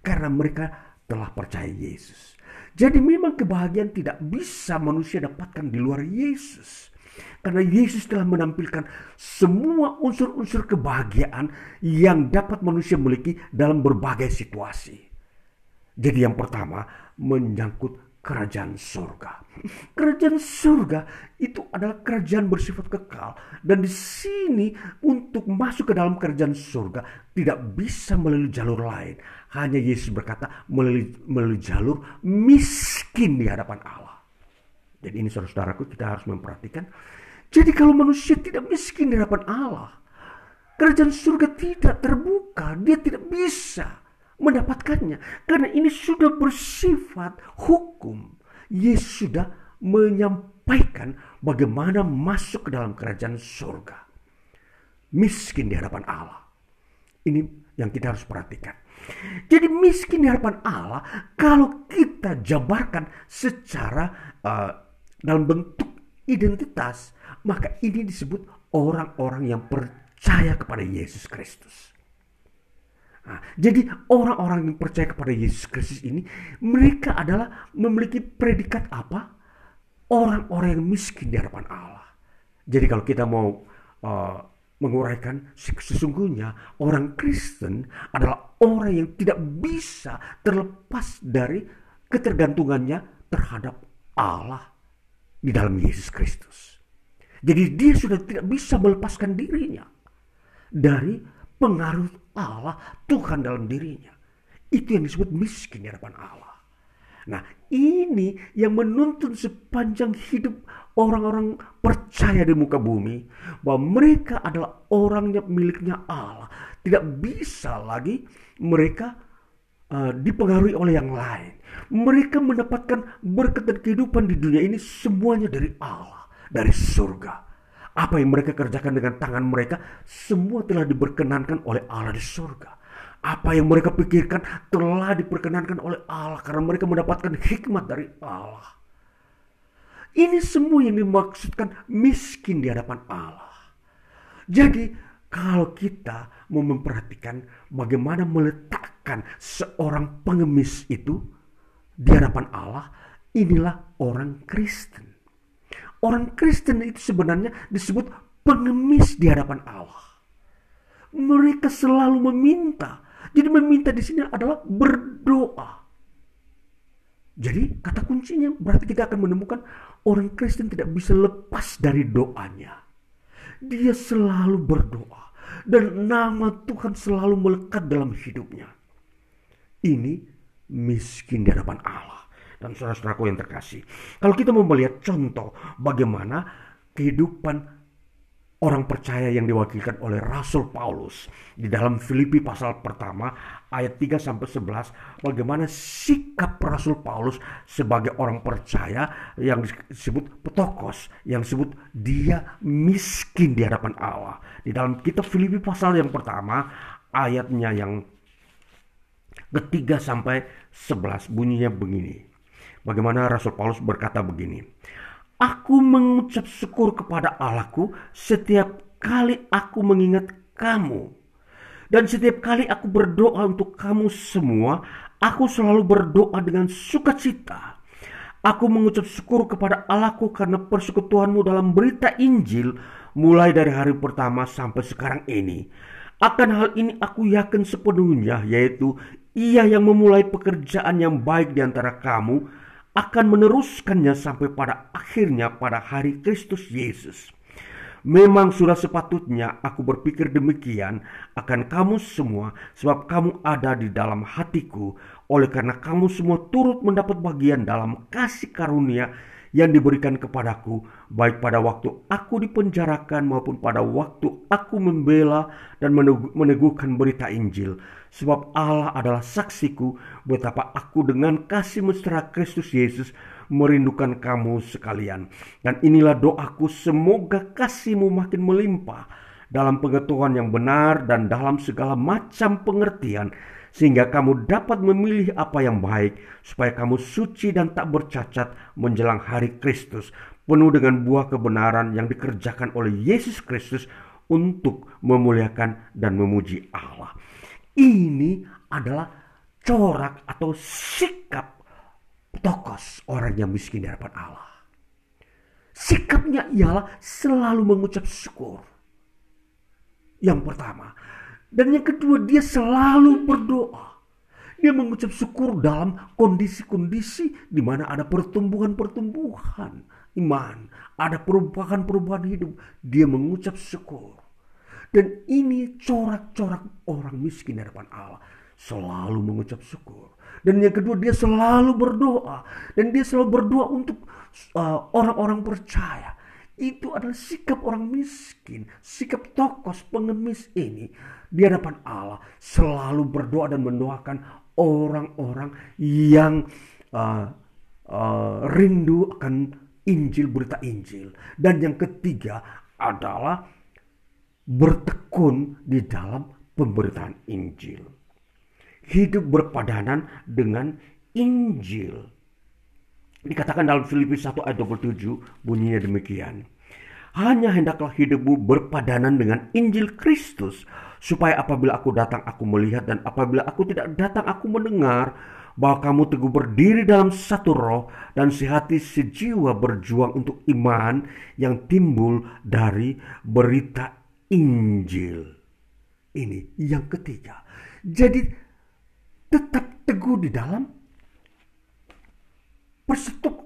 Karena mereka telah percaya Yesus. Jadi memang kebahagiaan tidak bisa manusia dapatkan di luar Yesus. Karena Yesus telah menampilkan semua unsur-unsur kebahagiaan yang dapat manusia miliki dalam berbagai situasi. Jadi yang pertama menyangkut kerajaan surga. Kerajaan surga itu adalah kerajaan bersifat kekal dan di sini untuk masuk ke dalam kerajaan surga tidak bisa melalui jalur lain. Hanya Yesus berkata melalui, melalui jalur miskin di hadapan Allah. Jadi ini saudara-saudaraku kita harus memperhatikan. Jadi kalau manusia tidak miskin di hadapan Allah, kerajaan surga tidak terbuka, dia tidak bisa mendapatkannya. Karena ini sudah bersifat hukum. Yesus sudah menyampaikan bagaimana masuk ke dalam kerajaan surga. Miskin di hadapan Allah. Ini yang kita harus perhatikan. Jadi miskin di hadapan Allah kalau kita jabarkan secara uh, dalam bentuk identitas, maka ini disebut orang-orang yang percaya kepada Yesus Kristus. Nah, jadi orang-orang yang percaya kepada Yesus Kristus ini mereka adalah memiliki predikat apa? Orang-orang yang miskin di hadapan Allah. Jadi kalau kita mau uh, menguraikan sesungguhnya orang Kristen adalah orang yang tidak bisa terlepas dari ketergantungannya terhadap Allah di dalam Yesus Kristus. Jadi dia sudah tidak bisa melepaskan dirinya dari pengaruh Allah, Tuhan dalam dirinya. Itu yang disebut miskin di hadapan Allah. Nah ini yang menuntun sepanjang hidup orang-orang percaya di muka bumi. Bahwa mereka adalah orangnya miliknya Allah. Tidak bisa lagi mereka uh, dipengaruhi oleh yang lain. Mereka mendapatkan berkat dan kehidupan di dunia ini semuanya dari Allah. Dari surga. Apa yang mereka kerjakan dengan tangan mereka semua telah diperkenankan oleh Allah di surga. Apa yang mereka pikirkan telah diperkenankan oleh Allah karena mereka mendapatkan hikmat dari Allah. Ini semua yang dimaksudkan miskin di hadapan Allah. Jadi kalau kita mau memperhatikan bagaimana meletakkan seorang pengemis itu di hadapan Allah, inilah orang Kristen. Orang Kristen itu sebenarnya disebut pengemis di hadapan Allah. Mereka selalu meminta. Jadi meminta di sini adalah berdoa. Jadi kata kuncinya berarti kita akan menemukan orang Kristen tidak bisa lepas dari doanya. Dia selalu berdoa dan nama Tuhan selalu melekat dalam hidupnya. Ini miskin di hadapan Allah dan saudara-saudaraku yang terkasih. Kalau kita mau melihat contoh bagaimana kehidupan orang percaya yang diwakilkan oleh Rasul Paulus di dalam Filipi pasal pertama ayat 3 sampai 11 bagaimana sikap Rasul Paulus sebagai orang percaya yang disebut petokos yang disebut dia miskin di hadapan Allah di dalam kitab Filipi pasal yang pertama ayatnya yang ketiga sampai 11 bunyinya begini Bagaimana Rasul Paulus berkata begini. Aku mengucap syukur kepada Allahku setiap kali aku mengingat kamu. Dan setiap kali aku berdoa untuk kamu semua, aku selalu berdoa dengan sukacita. Aku mengucap syukur kepada Allahku karena persekutuanmu dalam berita Injil mulai dari hari pertama sampai sekarang ini. Akan hal ini aku yakin sepenuhnya, yaitu ia yang memulai pekerjaan yang baik di antara kamu akan meneruskannya sampai pada akhirnya pada hari Kristus Yesus. Memang sudah sepatutnya aku berpikir demikian akan kamu semua sebab kamu ada di dalam hatiku oleh karena kamu semua turut mendapat bagian dalam kasih karunia yang diberikan kepadaku, baik pada waktu aku dipenjarakan maupun pada waktu aku membela dan meneguhkan berita Injil. Sebab Allah adalah saksiku betapa aku dengan kasih mesra Kristus Yesus merindukan kamu sekalian. Dan inilah doaku semoga kasihmu makin melimpah dalam pengetahuan yang benar dan dalam segala macam pengertian sehingga kamu dapat memilih apa yang baik, supaya kamu suci dan tak bercacat menjelang hari Kristus, penuh dengan buah kebenaran yang dikerjakan oleh Yesus Kristus untuk memuliakan dan memuji Allah. Ini adalah corak atau sikap tokos orang yang miskin di hadapan Allah. Sikapnya ialah selalu mengucap syukur. Yang pertama, dan yang kedua dia selalu berdoa. Dia mengucap syukur dalam kondisi-kondisi di mana ada pertumbuhan-pertumbuhan iman, ada perubahan-perubahan hidup. Dia mengucap syukur. Dan ini corak-corak orang miskin di hadapan Allah. Selalu mengucap syukur. Dan yang kedua dia selalu berdoa. Dan dia selalu berdoa untuk uh, orang-orang uh, percaya. Itu adalah sikap orang miskin, sikap tokos pengemis ini di hadapan Allah selalu berdoa dan mendoakan orang-orang yang uh, uh, rindu akan Injil, berita Injil. Dan yang ketiga adalah bertekun di dalam pemberitaan Injil. Hidup berpadanan dengan Injil. Dikatakan dalam Filipi 1 ayat 27 bunyinya demikian. Hanya hendaklah hidupmu berpadanan dengan Injil Kristus supaya apabila aku datang aku melihat dan apabila aku tidak datang aku mendengar bahwa kamu teguh berdiri dalam satu roh dan sehati sejiwa berjuang untuk iman yang timbul dari berita Injil. Ini yang ketiga. Jadi tetap teguh di dalam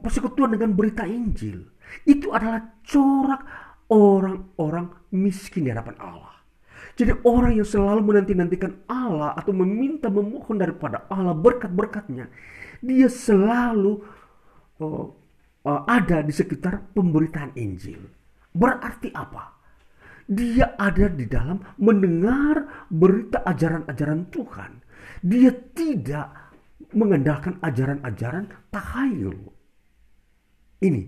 persekutuan dengan berita Injil. Itu adalah corak orang-orang miskin di hadapan Allah. Jadi orang yang selalu menanti-nantikan Allah atau meminta memohon daripada Allah berkat-berkatnya, dia selalu uh, uh, ada di sekitar pemberitaan Injil. Berarti apa? Dia ada di dalam mendengar berita ajaran-ajaran Tuhan. Dia tidak mengandalkan ajaran-ajaran tahayul. Ini.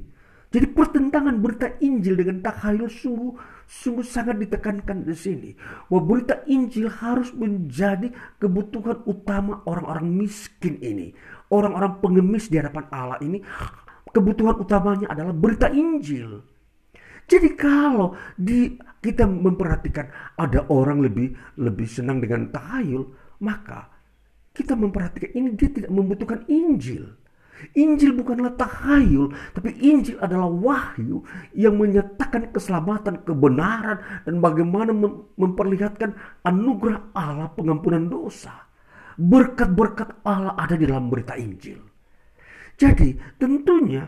Jadi pertentangan berita Injil dengan tahayul sungguh sungguh sangat ditekankan di sini. Bahwa berita Injil harus menjadi kebutuhan utama orang-orang miskin ini. Orang-orang pengemis di hadapan Allah ini kebutuhan utamanya adalah berita Injil. Jadi kalau di kita memperhatikan ada orang lebih lebih senang dengan tahayul, maka kita memperhatikan ini dia tidak membutuhkan Injil. Injil bukanlah tahayul, tapi Injil adalah wahyu yang menyatakan keselamatan, kebenaran, dan bagaimana memperlihatkan anugerah Allah pengampunan dosa. Berkat-berkat Allah ada di dalam berita Injil. Jadi tentunya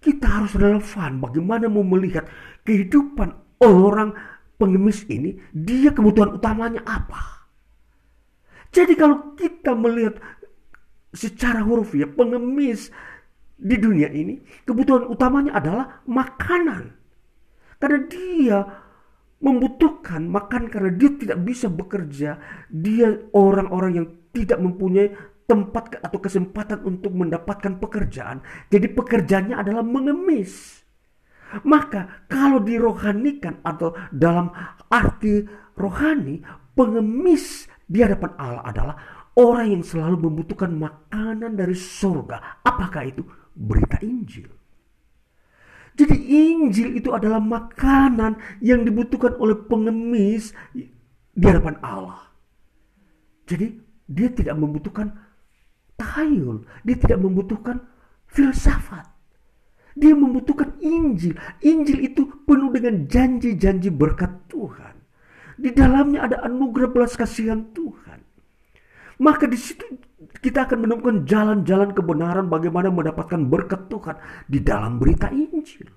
kita harus relevan bagaimana mau melihat kehidupan orang pengemis ini, dia kebutuhan utamanya apa. Jadi kalau kita melihat secara huruf ya pengemis di dunia ini kebutuhan utamanya adalah makanan. Karena dia membutuhkan makan karena dia tidak bisa bekerja. Dia orang-orang yang tidak mempunyai tempat atau kesempatan untuk mendapatkan pekerjaan. Jadi pekerjaannya adalah mengemis. Maka kalau dirohanikan atau dalam arti rohani, pengemis di hadapan Allah adalah orang yang selalu membutuhkan makanan dari surga. Apakah itu? Berita Injil. Jadi Injil itu adalah makanan yang dibutuhkan oleh pengemis di hadapan Allah. Jadi dia tidak membutuhkan tahayul, dia tidak membutuhkan filsafat. Dia membutuhkan Injil. Injil itu penuh dengan janji-janji berkat Tuhan. Di dalamnya ada anugerah belas kasihan Tuhan. Maka di situ kita akan menemukan jalan-jalan kebenaran bagaimana mendapatkan berkat Tuhan di dalam berita Injil.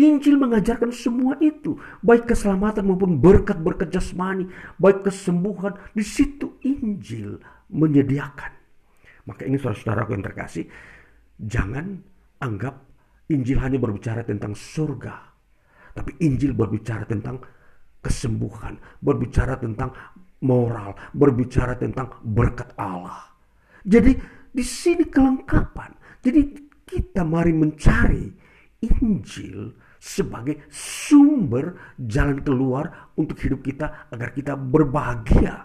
Injil mengajarkan semua itu, baik keselamatan maupun berkat-berkat jasmani, baik kesembuhan, di situ Injil menyediakan. Maka ini saudara-saudara yang terkasih, jangan anggap Injil hanya berbicara tentang surga, tapi Injil berbicara tentang kesembuhan, berbicara tentang moral, berbicara tentang berkat Allah. Jadi di sini kelengkapan. Jadi kita mari mencari Injil sebagai sumber jalan keluar untuk hidup kita agar kita berbahagia.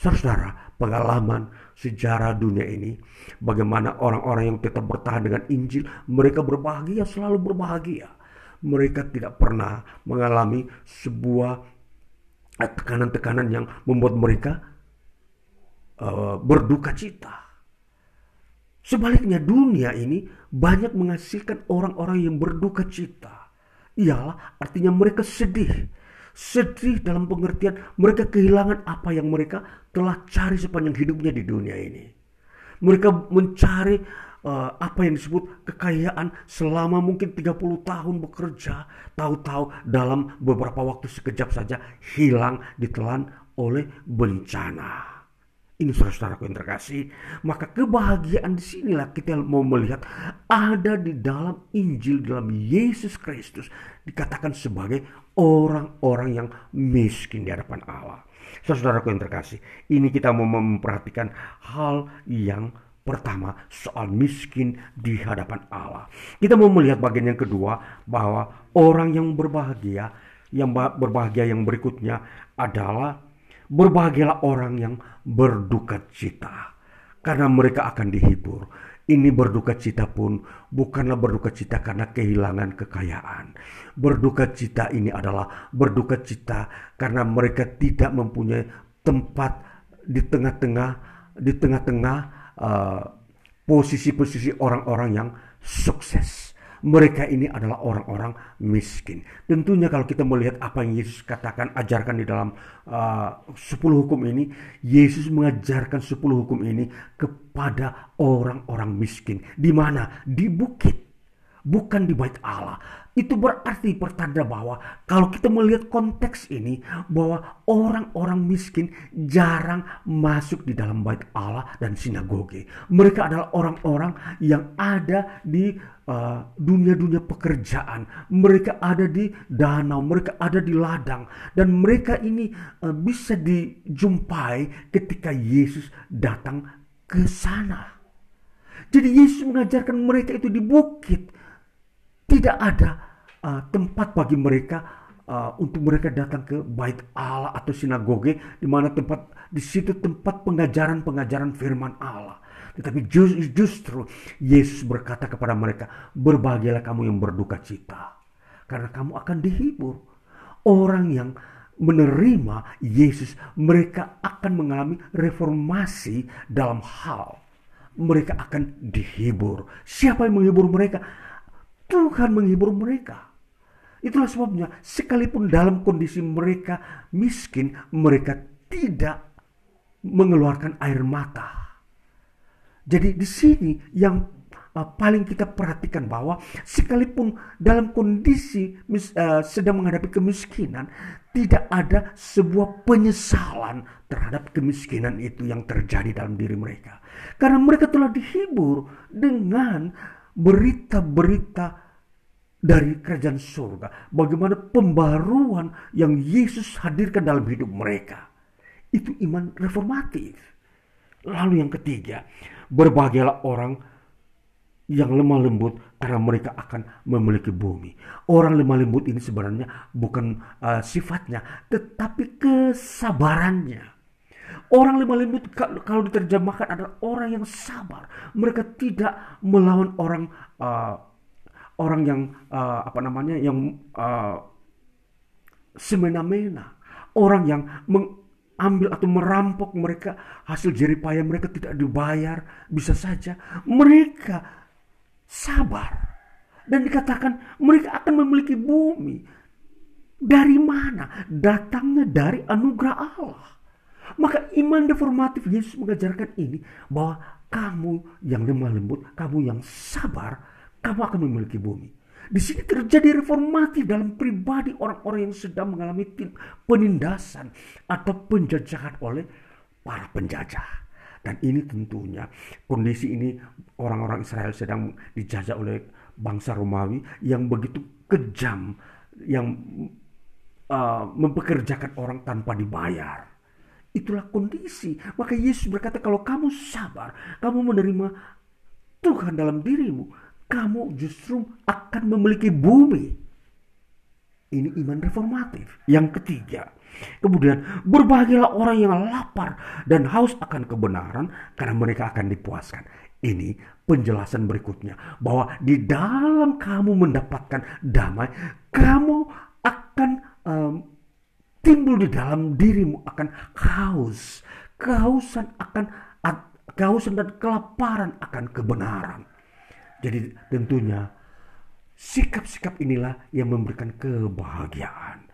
Saudara, pengalaman sejarah dunia ini, bagaimana orang-orang yang tetap bertahan dengan Injil, mereka berbahagia, selalu berbahagia. Mereka tidak pernah mengalami sebuah tekanan-tekanan yang membuat mereka uh, berduka cita. Sebaliknya dunia ini banyak menghasilkan orang-orang yang berduka cita. Ialah artinya mereka sedih. Sedih dalam pengertian mereka kehilangan apa yang mereka telah cari sepanjang hidupnya di dunia ini. Mereka mencari uh, apa yang disebut kekayaan selama mungkin 30 tahun bekerja. Tahu-tahu dalam beberapa waktu sekejap saja hilang ditelan oleh bencana. Ini saudara-saudaraku yang terkasih, maka kebahagiaan di sinilah kita mau melihat ada di dalam Injil dalam Yesus Kristus dikatakan sebagai orang-orang yang miskin di hadapan Allah. Saudaraku yang terkasih, ini kita mau memperhatikan hal yang pertama soal miskin di hadapan Allah. Kita mau melihat bagian yang kedua bahwa orang yang berbahagia, yang berbahagia yang berikutnya adalah Berbahagialah orang yang berduka cita, karena mereka akan dihibur. Ini berduka cita pun bukanlah berduka cita karena kehilangan kekayaan. Berduka cita ini adalah berduka cita karena mereka tidak mempunyai tempat di tengah-tengah di tengah-tengah uh, posisi-posisi orang-orang yang sukses mereka ini adalah orang-orang miskin. Tentunya kalau kita melihat apa yang Yesus katakan, ajarkan di dalam uh, 10 hukum ini, Yesus mengajarkan 10 hukum ini kepada orang-orang miskin. Di mana? Di bukit, bukan di bait Allah. Itu berarti pertanda bahwa kalau kita melihat konteks ini bahwa orang-orang miskin jarang masuk di dalam bait Allah dan sinagoge. Mereka adalah orang-orang yang ada di uh, dunia-dunia uh, pekerjaan. Mereka ada di danau, mereka ada di ladang dan mereka ini uh, bisa dijumpai ketika Yesus datang ke sana. Jadi Yesus mengajarkan mereka itu di bukit tidak ada uh, tempat bagi mereka uh, untuk mereka datang ke bait Allah atau sinagoge di mana tempat di situ tempat pengajaran-pengajaran firman Allah. Tetapi justru Yesus berkata kepada mereka, "Berbahagialah kamu yang berduka cita, karena kamu akan dihibur." Orang yang menerima Yesus, mereka akan mengalami reformasi dalam hal mereka akan dihibur. Siapa yang menghibur mereka? Tuhan menghibur mereka. Itulah sebabnya sekalipun dalam kondisi mereka miskin, mereka tidak mengeluarkan air mata. Jadi di sini yang uh, paling kita perhatikan bahwa sekalipun dalam kondisi uh, sedang menghadapi kemiskinan, tidak ada sebuah penyesalan terhadap kemiskinan itu yang terjadi dalam diri mereka. Karena mereka telah dihibur dengan berita-berita dari kerajaan surga. Bagaimana pembaruan yang Yesus hadirkan dalam hidup mereka. Itu iman reformatif. Lalu yang ketiga, berbahagialah orang yang lemah lembut karena mereka akan memiliki bumi. Orang lemah lembut ini sebenarnya bukan uh, sifatnya, tetapi kesabarannya. Orang lemah lembut kalau diterjemahkan adalah orang yang sabar. Mereka tidak melawan orang uh, orang yang uh, apa namanya yang uh, semena-mena. Orang yang mengambil atau merampok mereka hasil jeripaya mereka tidak dibayar bisa saja mereka sabar dan dikatakan mereka akan memiliki bumi Dari mana? Datangnya dari anugerah Allah. Maka iman reformatif Yesus mengajarkan ini bahwa kamu yang lemah lembut, kamu yang sabar, kamu akan memiliki bumi. Di sini terjadi reformatif dalam pribadi orang-orang yang sedang mengalami penindasan atau penjajahan oleh para penjajah. Dan ini tentunya kondisi ini orang-orang Israel sedang dijajah oleh bangsa Romawi yang begitu kejam, yang uh, mempekerjakan orang tanpa dibayar. Itulah kondisi. Maka Yesus berkata kalau kamu sabar, kamu menerima Tuhan dalam dirimu, kamu justru akan memiliki bumi. Ini iman reformatif. Yang ketiga, kemudian berbahagialah orang yang lapar dan haus akan kebenaran karena mereka akan dipuaskan. Ini penjelasan berikutnya bahwa di dalam kamu mendapatkan damai, kamu akan um, timbul di dalam dirimu akan haus, kehausan akan kehausan dan kelaparan akan kebenaran. Jadi tentunya sikap-sikap inilah yang memberikan kebahagiaan.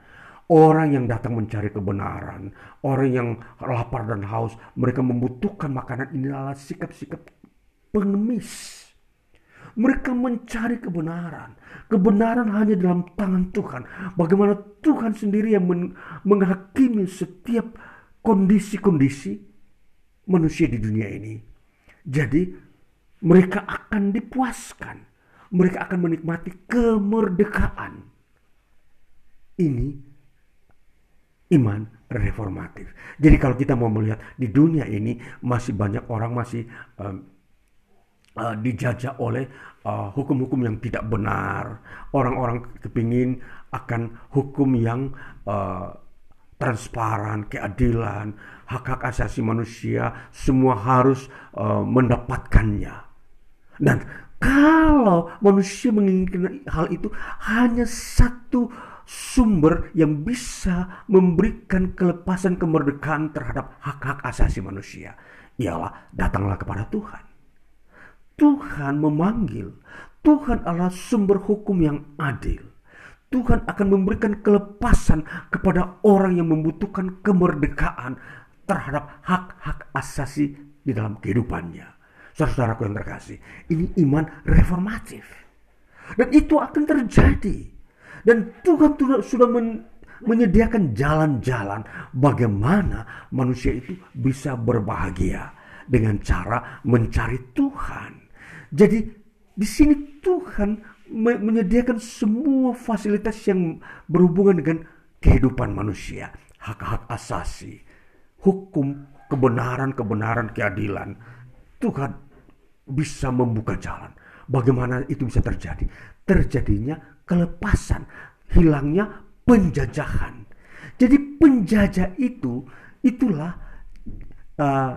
Orang yang datang mencari kebenaran, orang yang lapar dan haus, mereka membutuhkan makanan inilah sikap-sikap pengemis. Mereka mencari kebenaran. Kebenaran hanya dalam tangan Tuhan. Bagaimana Tuhan sendiri yang menghakimi setiap kondisi-kondisi manusia di dunia ini. Jadi mereka akan dipuaskan. Mereka akan menikmati kemerdekaan. Ini iman reformatif. Jadi kalau kita mau melihat di dunia ini masih banyak orang masih um, uh, dijajah oleh uh, hukum-hukum uh, yang tidak benar. Orang-orang kepingin akan hukum yang uh, transparan, keadilan, hak-hak asasi manusia, semua harus uh, mendapatkannya. Dan kalau manusia menginginkan hal itu hanya satu sumber yang bisa memberikan kelepasan kemerdekaan terhadap hak-hak asasi manusia. Ialah datanglah kepada Tuhan. Tuhan memanggil. Tuhan adalah sumber hukum yang adil. Tuhan akan memberikan kelepasan kepada orang yang membutuhkan kemerdekaan terhadap hak-hak asasi di dalam kehidupannya. Saudara-saudaraku yang terkasih, ini iman reformatif. Dan itu akan terjadi. Dan Tuhan sudah men, menyediakan jalan-jalan bagaimana manusia itu bisa berbahagia dengan cara mencari Tuhan. Jadi di sini Tuhan menyediakan semua fasilitas yang berhubungan dengan kehidupan manusia, hak-hak asasi, hukum, kebenaran, kebenaran, keadilan. Tuhan bisa membuka jalan. Bagaimana itu bisa terjadi? Terjadinya kelepasan, hilangnya penjajahan. Jadi penjajah itu itulah uh,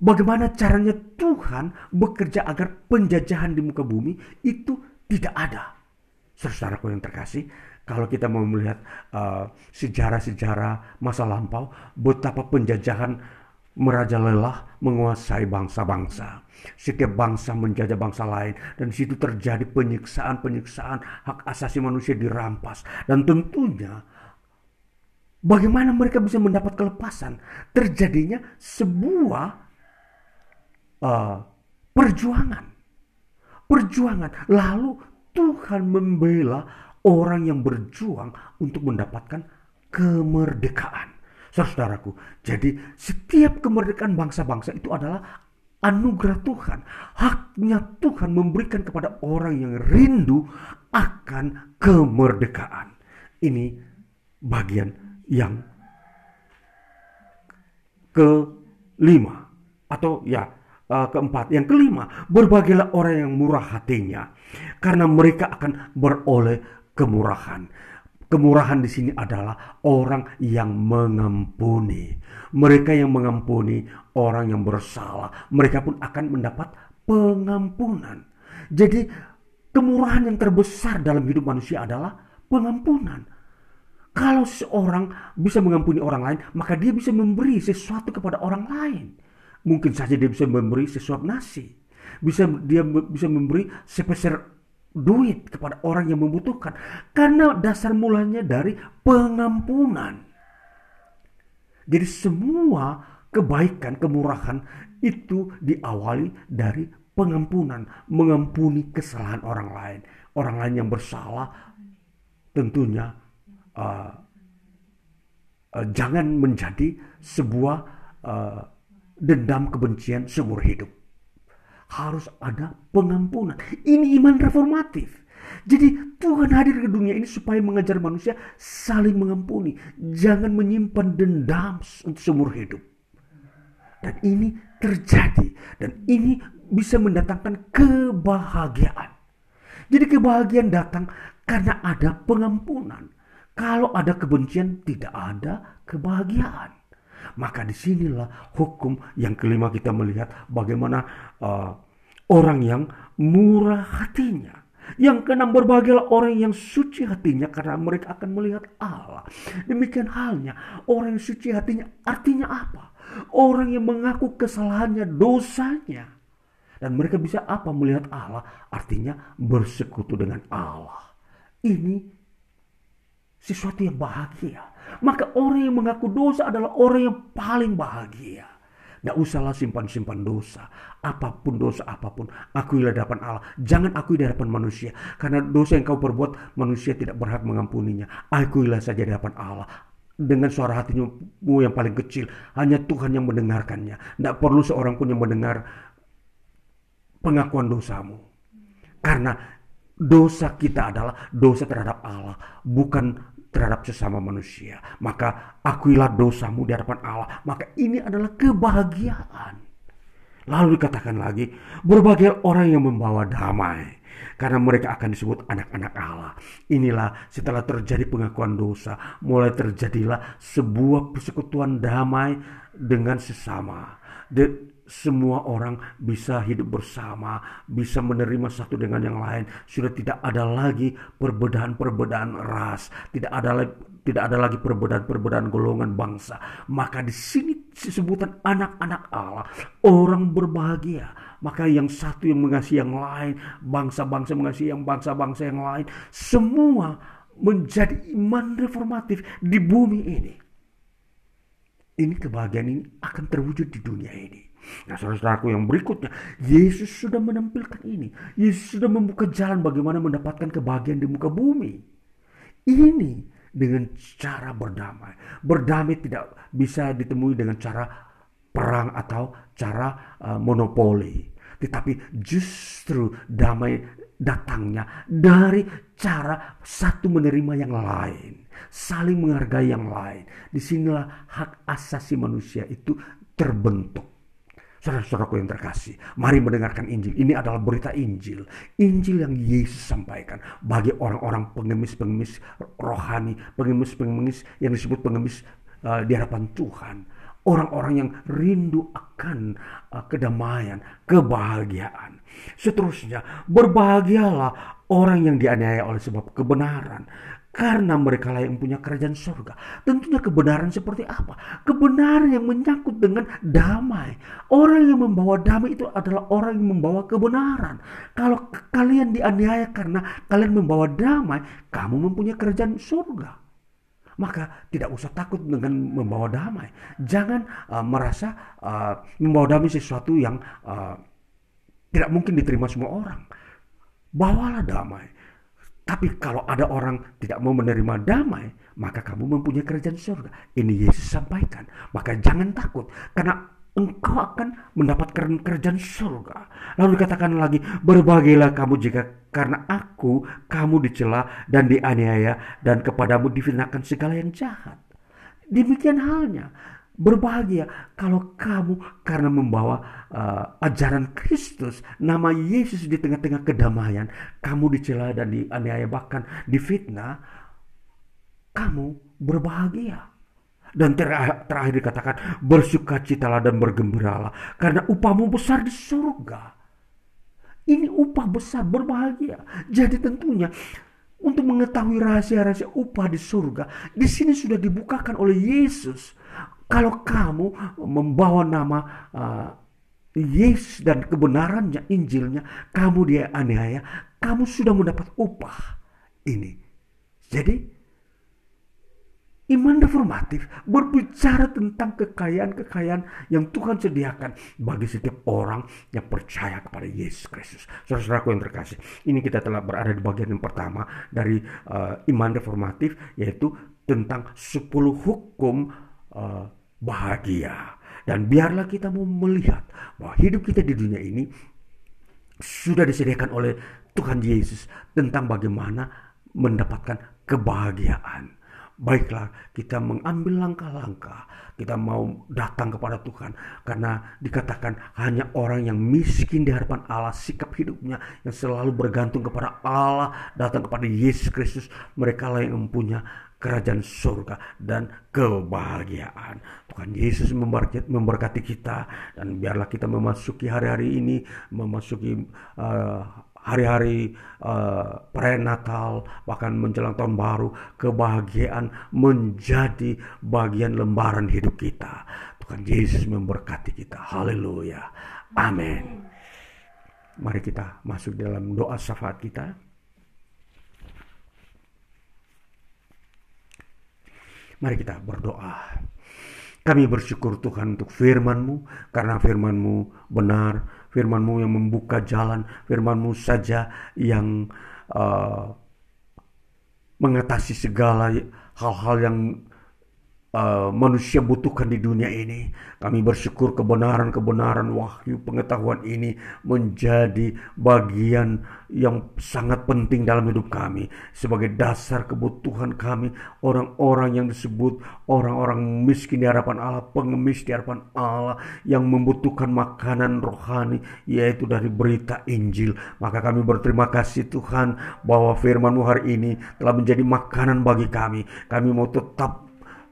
bagaimana caranya Tuhan bekerja agar penjajahan di muka bumi itu tidak ada. Saudaraku yang terkasih, kalau kita mau melihat uh, sejarah-sejarah masa lampau, betapa penjajahan merajalela menguasai bangsa-bangsa. Setiap bangsa menjajah bangsa lain dan situ terjadi penyiksaan-penyiksaan hak asasi manusia dirampas dan tentunya bagaimana mereka bisa mendapat kelepasan terjadinya sebuah uh, perjuangan perjuangan lalu Tuhan membela orang yang berjuang untuk mendapatkan kemerdekaan Saudaraku, jadi setiap kemerdekaan bangsa-bangsa itu adalah anugerah Tuhan. Haknya Tuhan memberikan kepada orang yang rindu akan kemerdekaan. Ini bagian yang kelima atau ya uh, keempat. Yang kelima, berbagilah orang yang murah hatinya karena mereka akan beroleh kemurahan. Kemurahan di sini adalah orang yang mengampuni. Mereka yang mengampuni orang yang bersalah, mereka pun akan mendapat pengampunan. Jadi, kemurahan yang terbesar dalam hidup manusia adalah pengampunan. Kalau seorang bisa mengampuni orang lain, maka dia bisa memberi sesuatu kepada orang lain. Mungkin saja dia bisa memberi sesuatu nasi. Bisa dia bisa memberi sepeser duit kepada orang yang membutuhkan karena dasar mulanya dari pengampunan. Jadi semua kebaikan, kemurahan itu diawali dari pengampunan, mengampuni kesalahan orang lain. Orang lain yang bersalah tentunya uh, uh, jangan menjadi sebuah uh, dendam kebencian seumur hidup. Harus ada pengampunan. Ini iman reformatif. Jadi Tuhan hadir ke dunia ini supaya mengajar manusia saling mengampuni. Jangan menyimpan dendam untuk seumur hidup. Dan ini terjadi. Dan ini bisa mendatangkan kebahagiaan. Jadi kebahagiaan datang karena ada pengampunan. Kalau ada kebencian tidak ada kebahagiaan. Maka di sinilah hukum yang kelima kita melihat bagaimana uh, orang yang murah hatinya. Yang keenam berbahagialah orang yang suci hatinya karena mereka akan melihat Allah. Demikian halnya orang yang suci hatinya artinya apa? Orang yang mengaku kesalahannya, dosanya. Dan mereka bisa apa melihat Allah? Artinya bersekutu dengan Allah. Ini sesuatu yang bahagia. Maka orang yang mengaku dosa adalah orang yang paling bahagia. Tidak usahlah simpan-simpan dosa. Apa pun dosa apa pun. Akuilah di hadapan Allah. Jangan akui di hadapan manusia. Karena dosa yang kau perbuat manusia tidak berhak mengampuninya. Akuilah saja di hadapan Allah. Dengan suara hatimu yang paling kecil. Hanya Tuhan yang mendengarkannya. Tidak perlu seorang pun yang mendengar pengakuan dosamu. Karena dosa kita adalah dosa terhadap Allah. Bukan terhadap sesama manusia. Maka akuilah dosamu di hadapan Allah. Maka ini adalah kebahagiaan. Lalu dikatakan lagi, berbagai orang yang membawa damai. Karena mereka akan disebut anak-anak Allah. Inilah setelah terjadi pengakuan dosa, mulai terjadilah sebuah persekutuan damai dengan sesama. Semua orang bisa hidup bersama, bisa menerima satu dengan yang lain. Sudah tidak ada lagi perbedaan-perbedaan ras, tidak ada lagi tidak ada lagi perbedaan-perbedaan golongan bangsa. Maka di sini sebutan anak-anak Allah, orang berbahagia. Maka yang satu yang mengasihi yang lain, bangsa-bangsa mengasihi yang bangsa-bangsa yang lain, semua menjadi iman reformatif di bumi ini. Ini kebahagiaan ini akan terwujud di dunia ini. Nah saudara-saudaraku yang berikutnya, Yesus sudah menampilkan ini. Yesus sudah membuka jalan bagaimana mendapatkan kebahagiaan di muka bumi. Ini dengan cara berdamai. Berdamai tidak bisa ditemui dengan cara perang atau cara uh, monopoli. Tetapi justru damai datangnya dari cara satu menerima yang lain. Saling menghargai yang lain. Di sinilah hak asasi manusia itu terbentuk. Saudara-saudaraku yang terkasih, mari mendengarkan Injil. Ini adalah berita Injil. Injil yang Yesus sampaikan bagi orang-orang pengemis-pengemis rohani, pengemis-pengemis yang disebut pengemis uh, di hadapan Tuhan. Orang-orang yang rindu akan uh, kedamaian, kebahagiaan. Seterusnya, berbahagialah orang yang dianiaya oleh sebab kebenaran. Karena mereka lah yang punya kerajaan surga. Tentunya kebenaran seperti apa? Kebenaran yang menyangkut dengan damai. Orang yang membawa damai itu adalah orang yang membawa kebenaran. Kalau kalian dianiaya karena kalian membawa damai, kamu mempunyai kerajaan surga. Maka tidak usah takut dengan membawa damai. Jangan uh, merasa uh, membawa damai sesuatu yang uh, tidak mungkin diterima semua orang. Bawalah damai tapi kalau ada orang tidak mau menerima damai, maka kamu mempunyai kerajaan surga. Ini Yesus sampaikan. Maka jangan takut karena engkau akan mendapatkan kerajaan surga. Lalu dikatakan lagi, berbahagialah kamu jika karena aku kamu dicela dan dianiaya dan kepadamu difitnahkan segala yang jahat. Demikian halnya Berbahagia kalau kamu karena membawa uh, ajaran Kristus, nama Yesus di tengah-tengah kedamaian, kamu dicela dan dianiaya bahkan difitnah, kamu berbahagia. Dan terakhir, terakhir dikatakan bersukacitalah dan bergembiralah karena upahmu besar di surga. Ini upah besar berbahagia. Jadi tentunya untuk mengetahui rahasia-rahasia upah di surga, di sini sudah dibukakan oleh Yesus kalau kamu membawa nama uh, Yesus dan kebenarannya, Injilnya, kamu dia aniaya, kamu sudah mendapat upah ini. Jadi Iman reformatif berbicara tentang kekayaan-kekayaan yang Tuhan sediakan bagi setiap orang yang percaya kepada Yesus Kristus. Saudara-saudaraku yang terkasih, ini kita telah berada di bagian yang pertama dari uh, iman reformatif yaitu tentang 10 hukum uh, bahagia. Dan biarlah kita mau melihat bahwa hidup kita di dunia ini sudah disediakan oleh Tuhan Yesus tentang bagaimana mendapatkan kebahagiaan baiklah kita mengambil langkah-langkah kita mau datang kepada Tuhan karena dikatakan hanya orang yang miskin di hadapan Allah sikap hidupnya yang selalu bergantung kepada Allah datang kepada Yesus Kristus mereka lah yang mempunyai kerajaan surga dan kebahagiaan. Tuhan Yesus memberkati kita dan biarlah kita memasuki hari-hari ini memasuki uh, hari-hari uh, perayaan Natal bahkan menjelang tahun baru kebahagiaan menjadi bagian lembaran hidup kita. Tuhan Yesus memberkati kita. Haleluya. Amin. Mari kita masuk dalam doa syafaat kita mari kita berdoa. Kami bersyukur Tuhan untuk firman-Mu. Karena firman-Mu benar, firman-Mu yang membuka jalan, firman-Mu saja yang uh, mengatasi segala hal-hal yang uh, manusia butuhkan di dunia ini. Kami bersyukur kebenaran-kebenaran wahyu pengetahuan ini menjadi bagian yang sangat penting dalam hidup kami. Sebagai dasar kebutuhan kami orang-orang yang disebut orang-orang miskin di hadapan Allah pengemis di hadapan Allah yang membutuhkan makanan rohani yaitu dari berita Injil. Maka kami berterima kasih Tuhan bahwa firman-Mu hari ini telah menjadi makanan bagi kami. Kami mau tetap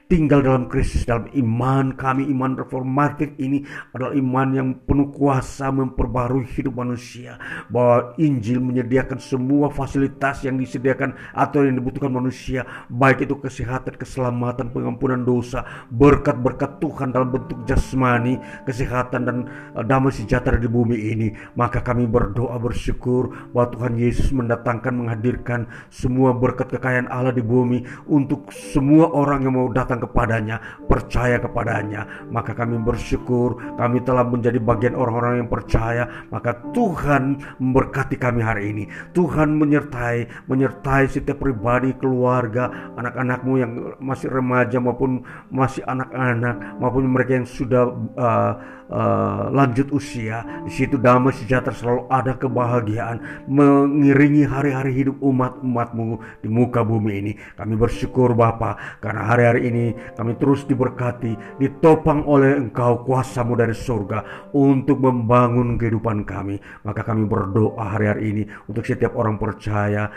tinggal dalam Kristus dalam iman kami iman reformatif ini adalah iman yang penuh kuasa memperbarui hidup manusia. Bahwa Injil menyediakan semua fasilitas yang disediakan atau yang dibutuhkan manusia baik itu kesehatan keselamatan pengampunan dosa berkat-berkat Tuhan dalam bentuk jasmani kesehatan dan eh, damai sejahtera di bumi ini. Maka kami berdoa bersyukur bahwa Tuhan Yesus mendatangkan menghadirkan semua berkat kekayaan Allah di bumi untuk semua orang yang mau datang datang kepadanya, percaya kepadanya, maka kami bersyukur kami telah menjadi bagian orang-orang yang percaya, maka Tuhan memberkati kami hari ini. Tuhan menyertai, menyertai setiap pribadi, keluarga, anak-anakmu yang masih remaja maupun masih anak-anak, maupun mereka yang sudah uh, uh, lanjut usia, di situ damai sejahtera selalu ada kebahagiaan mengiringi hari-hari hidup umat-umatmu di muka bumi ini. Kami bersyukur Bapa karena hari-hari ini kami terus diberkati, ditopang oleh Engkau kuasamu dari surga untuk membangun kehidupan kami. Maka kami berdoa hari-hari ini untuk setiap orang percaya,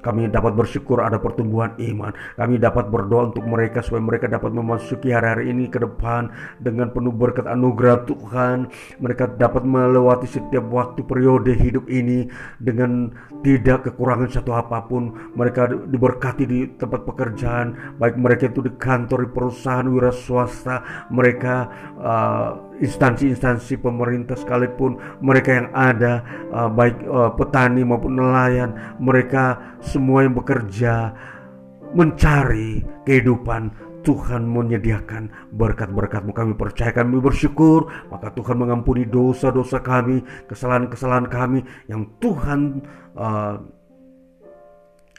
kami dapat bersyukur ada pertumbuhan iman. Kami dapat berdoa untuk mereka supaya mereka dapat memasuki hari-hari ini ke depan dengan penuh berkat anugerah Tuhan mereka dapat melewati setiap waktu periode hidup ini dengan tidak kekurangan satu apa pun. Mereka diberkati di tempat pekerjaan baik mereka itu di kantor di perusahaan wira swasta. Mereka uh, instansi-instansi pemerintah sekalipun mereka yang ada uh, baik uh, petani maupun nelayan. Mereka semua yang bekerja mencari kehidupan Tuhan menyediakan berkat-berkatmu. Kami percaya kami bersyukur. Maka Tuhan mengampuni dosa-dosa kami kesalahan-kesalahan kami yang Tuhan uh,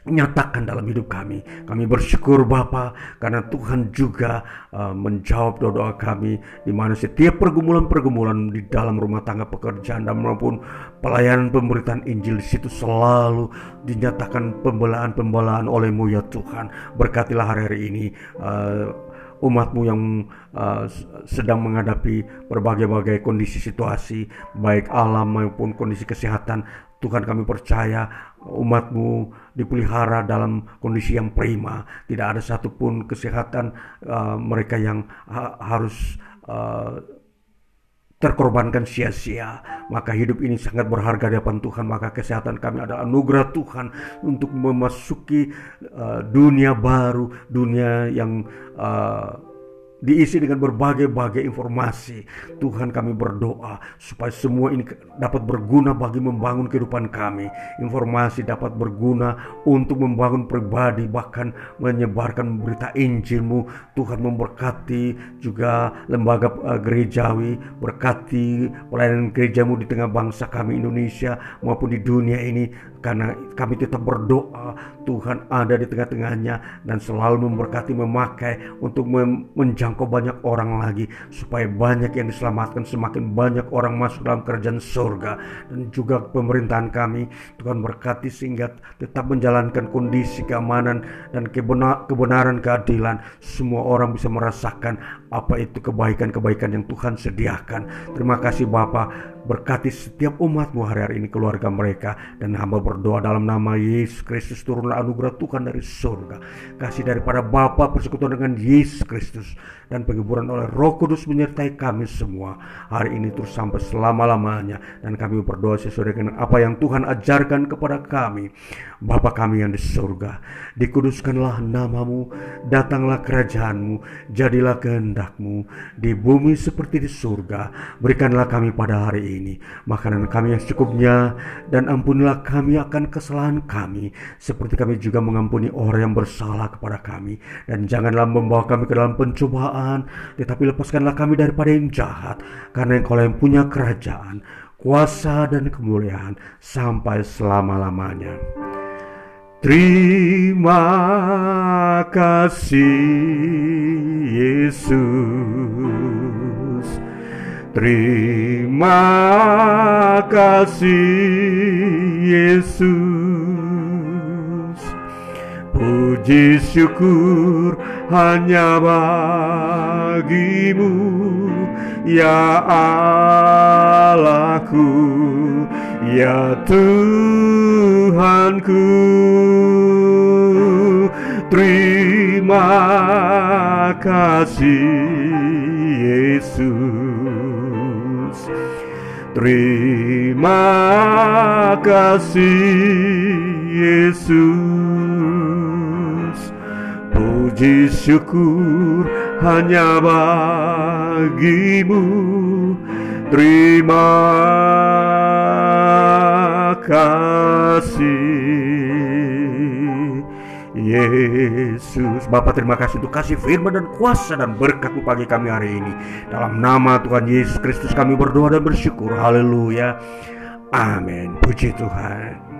nyatakan dalam hidup kami. Kami bersyukur Bapa karena Tuhan juga uh, menjawab doa-doa kami di mana setiap pergumulan-pergumulan di dalam rumah tangga pekerjaan dan maupun pelayanan pemberitaan Injil di situ selalu dinyatakan pembelaan-pembelaan olehmu ya Tuhan. Berkatilah hari-hari ini uh, umatmu yang uh, sedang menghadapi berbagai-bagai kondisi situasi baik alam maupun kondisi kesehatan Tuhan kami percaya umatmu dipelihara dalam kondisi yang prima. Tidak ada satupun kesehatan uh, mereka yang ha harus uh, terkorbankan sia-sia. Maka hidup ini sangat berharga di hadapan Tuhan. Maka kesehatan kami adalah anugerah Tuhan untuk memasuki uh, dunia baru, dunia yang uh, diisi dengan berbagai-bagai informasi. Tuhan kami berdoa supaya semua ini dapat berguna bagi membangun kehidupan kami. Informasi dapat berguna untuk membangun pribadi bahkan menyebarkan berita Injilmu. Tuhan memberkati juga lembaga uh, gerejawi, berkati pelayanan gerejamu di tengah bangsa kami Indonesia maupun di dunia ini karena kami tetap berdoa Tuhan ada di tengah-tengahnya dan selalu memberkati memakai untuk menjangkau banyak orang lagi supaya banyak yang diselamatkan semakin banyak orang masuk dalam kerajaan surga. Dan juga pemerintahan kami Tuhan berkati sehingga tetap menjalankan kondisi keamanan dan kebenaran keadilan. Semua orang bisa merasakan apa itu kebaikan-kebaikan yang Tuhan sediakan. Terima kasih Bapak Berkati setiap umatmu hari-hari ini keluarga mereka. Dan hamba berdoa dalam nama Yesus Kristus Turunlah anugerah Tuhan dari surga. Kasih daripada Bapa persekutuan dengan Yesus Kristus Dan penghiburan oleh roh kudus menyertai kami semua. Hari ini terus sampai selama-lamanya Dan kami berdoa sesuai dengan apa yang Tuhan ajarkan kepada kami. Bapa kami yang di surga Dikuduskanlah namamu Datanglah kerajaanmu Jadilah kehendakmu Di bumi seperti di surga. Berikanlah kami pada hari ini makanan kami yang secukupnya dan ampunilah kami akan kesalahan kami seperti kami juga mengampuni orang yang bersalah kepada kami. Dan janganlah membawa kami ke dalam pencobaan tetapi lepaskanlah kami daripada yang jahat karena engkau yang punya kerajaan kuasa dan kemuliaan sampai selama-lamanya. Terima kasih Yesus. Terima kasih Yesus Puji syukur hanya bagimu Ya Allahku Ya Tuhanku. Terima kasih Yesus. Terima kasih Yesus Puji syukur hanya bagimu Terima kasih Yesus. Bapak terima kasih untuk kasih firman dan kuasa dan berkatmu pagi kami hari ini. Dalam nama Tuhan Yesus Kristus kami berdoa dan bersyukur. Haleluya. Amin. Puji Tuhan.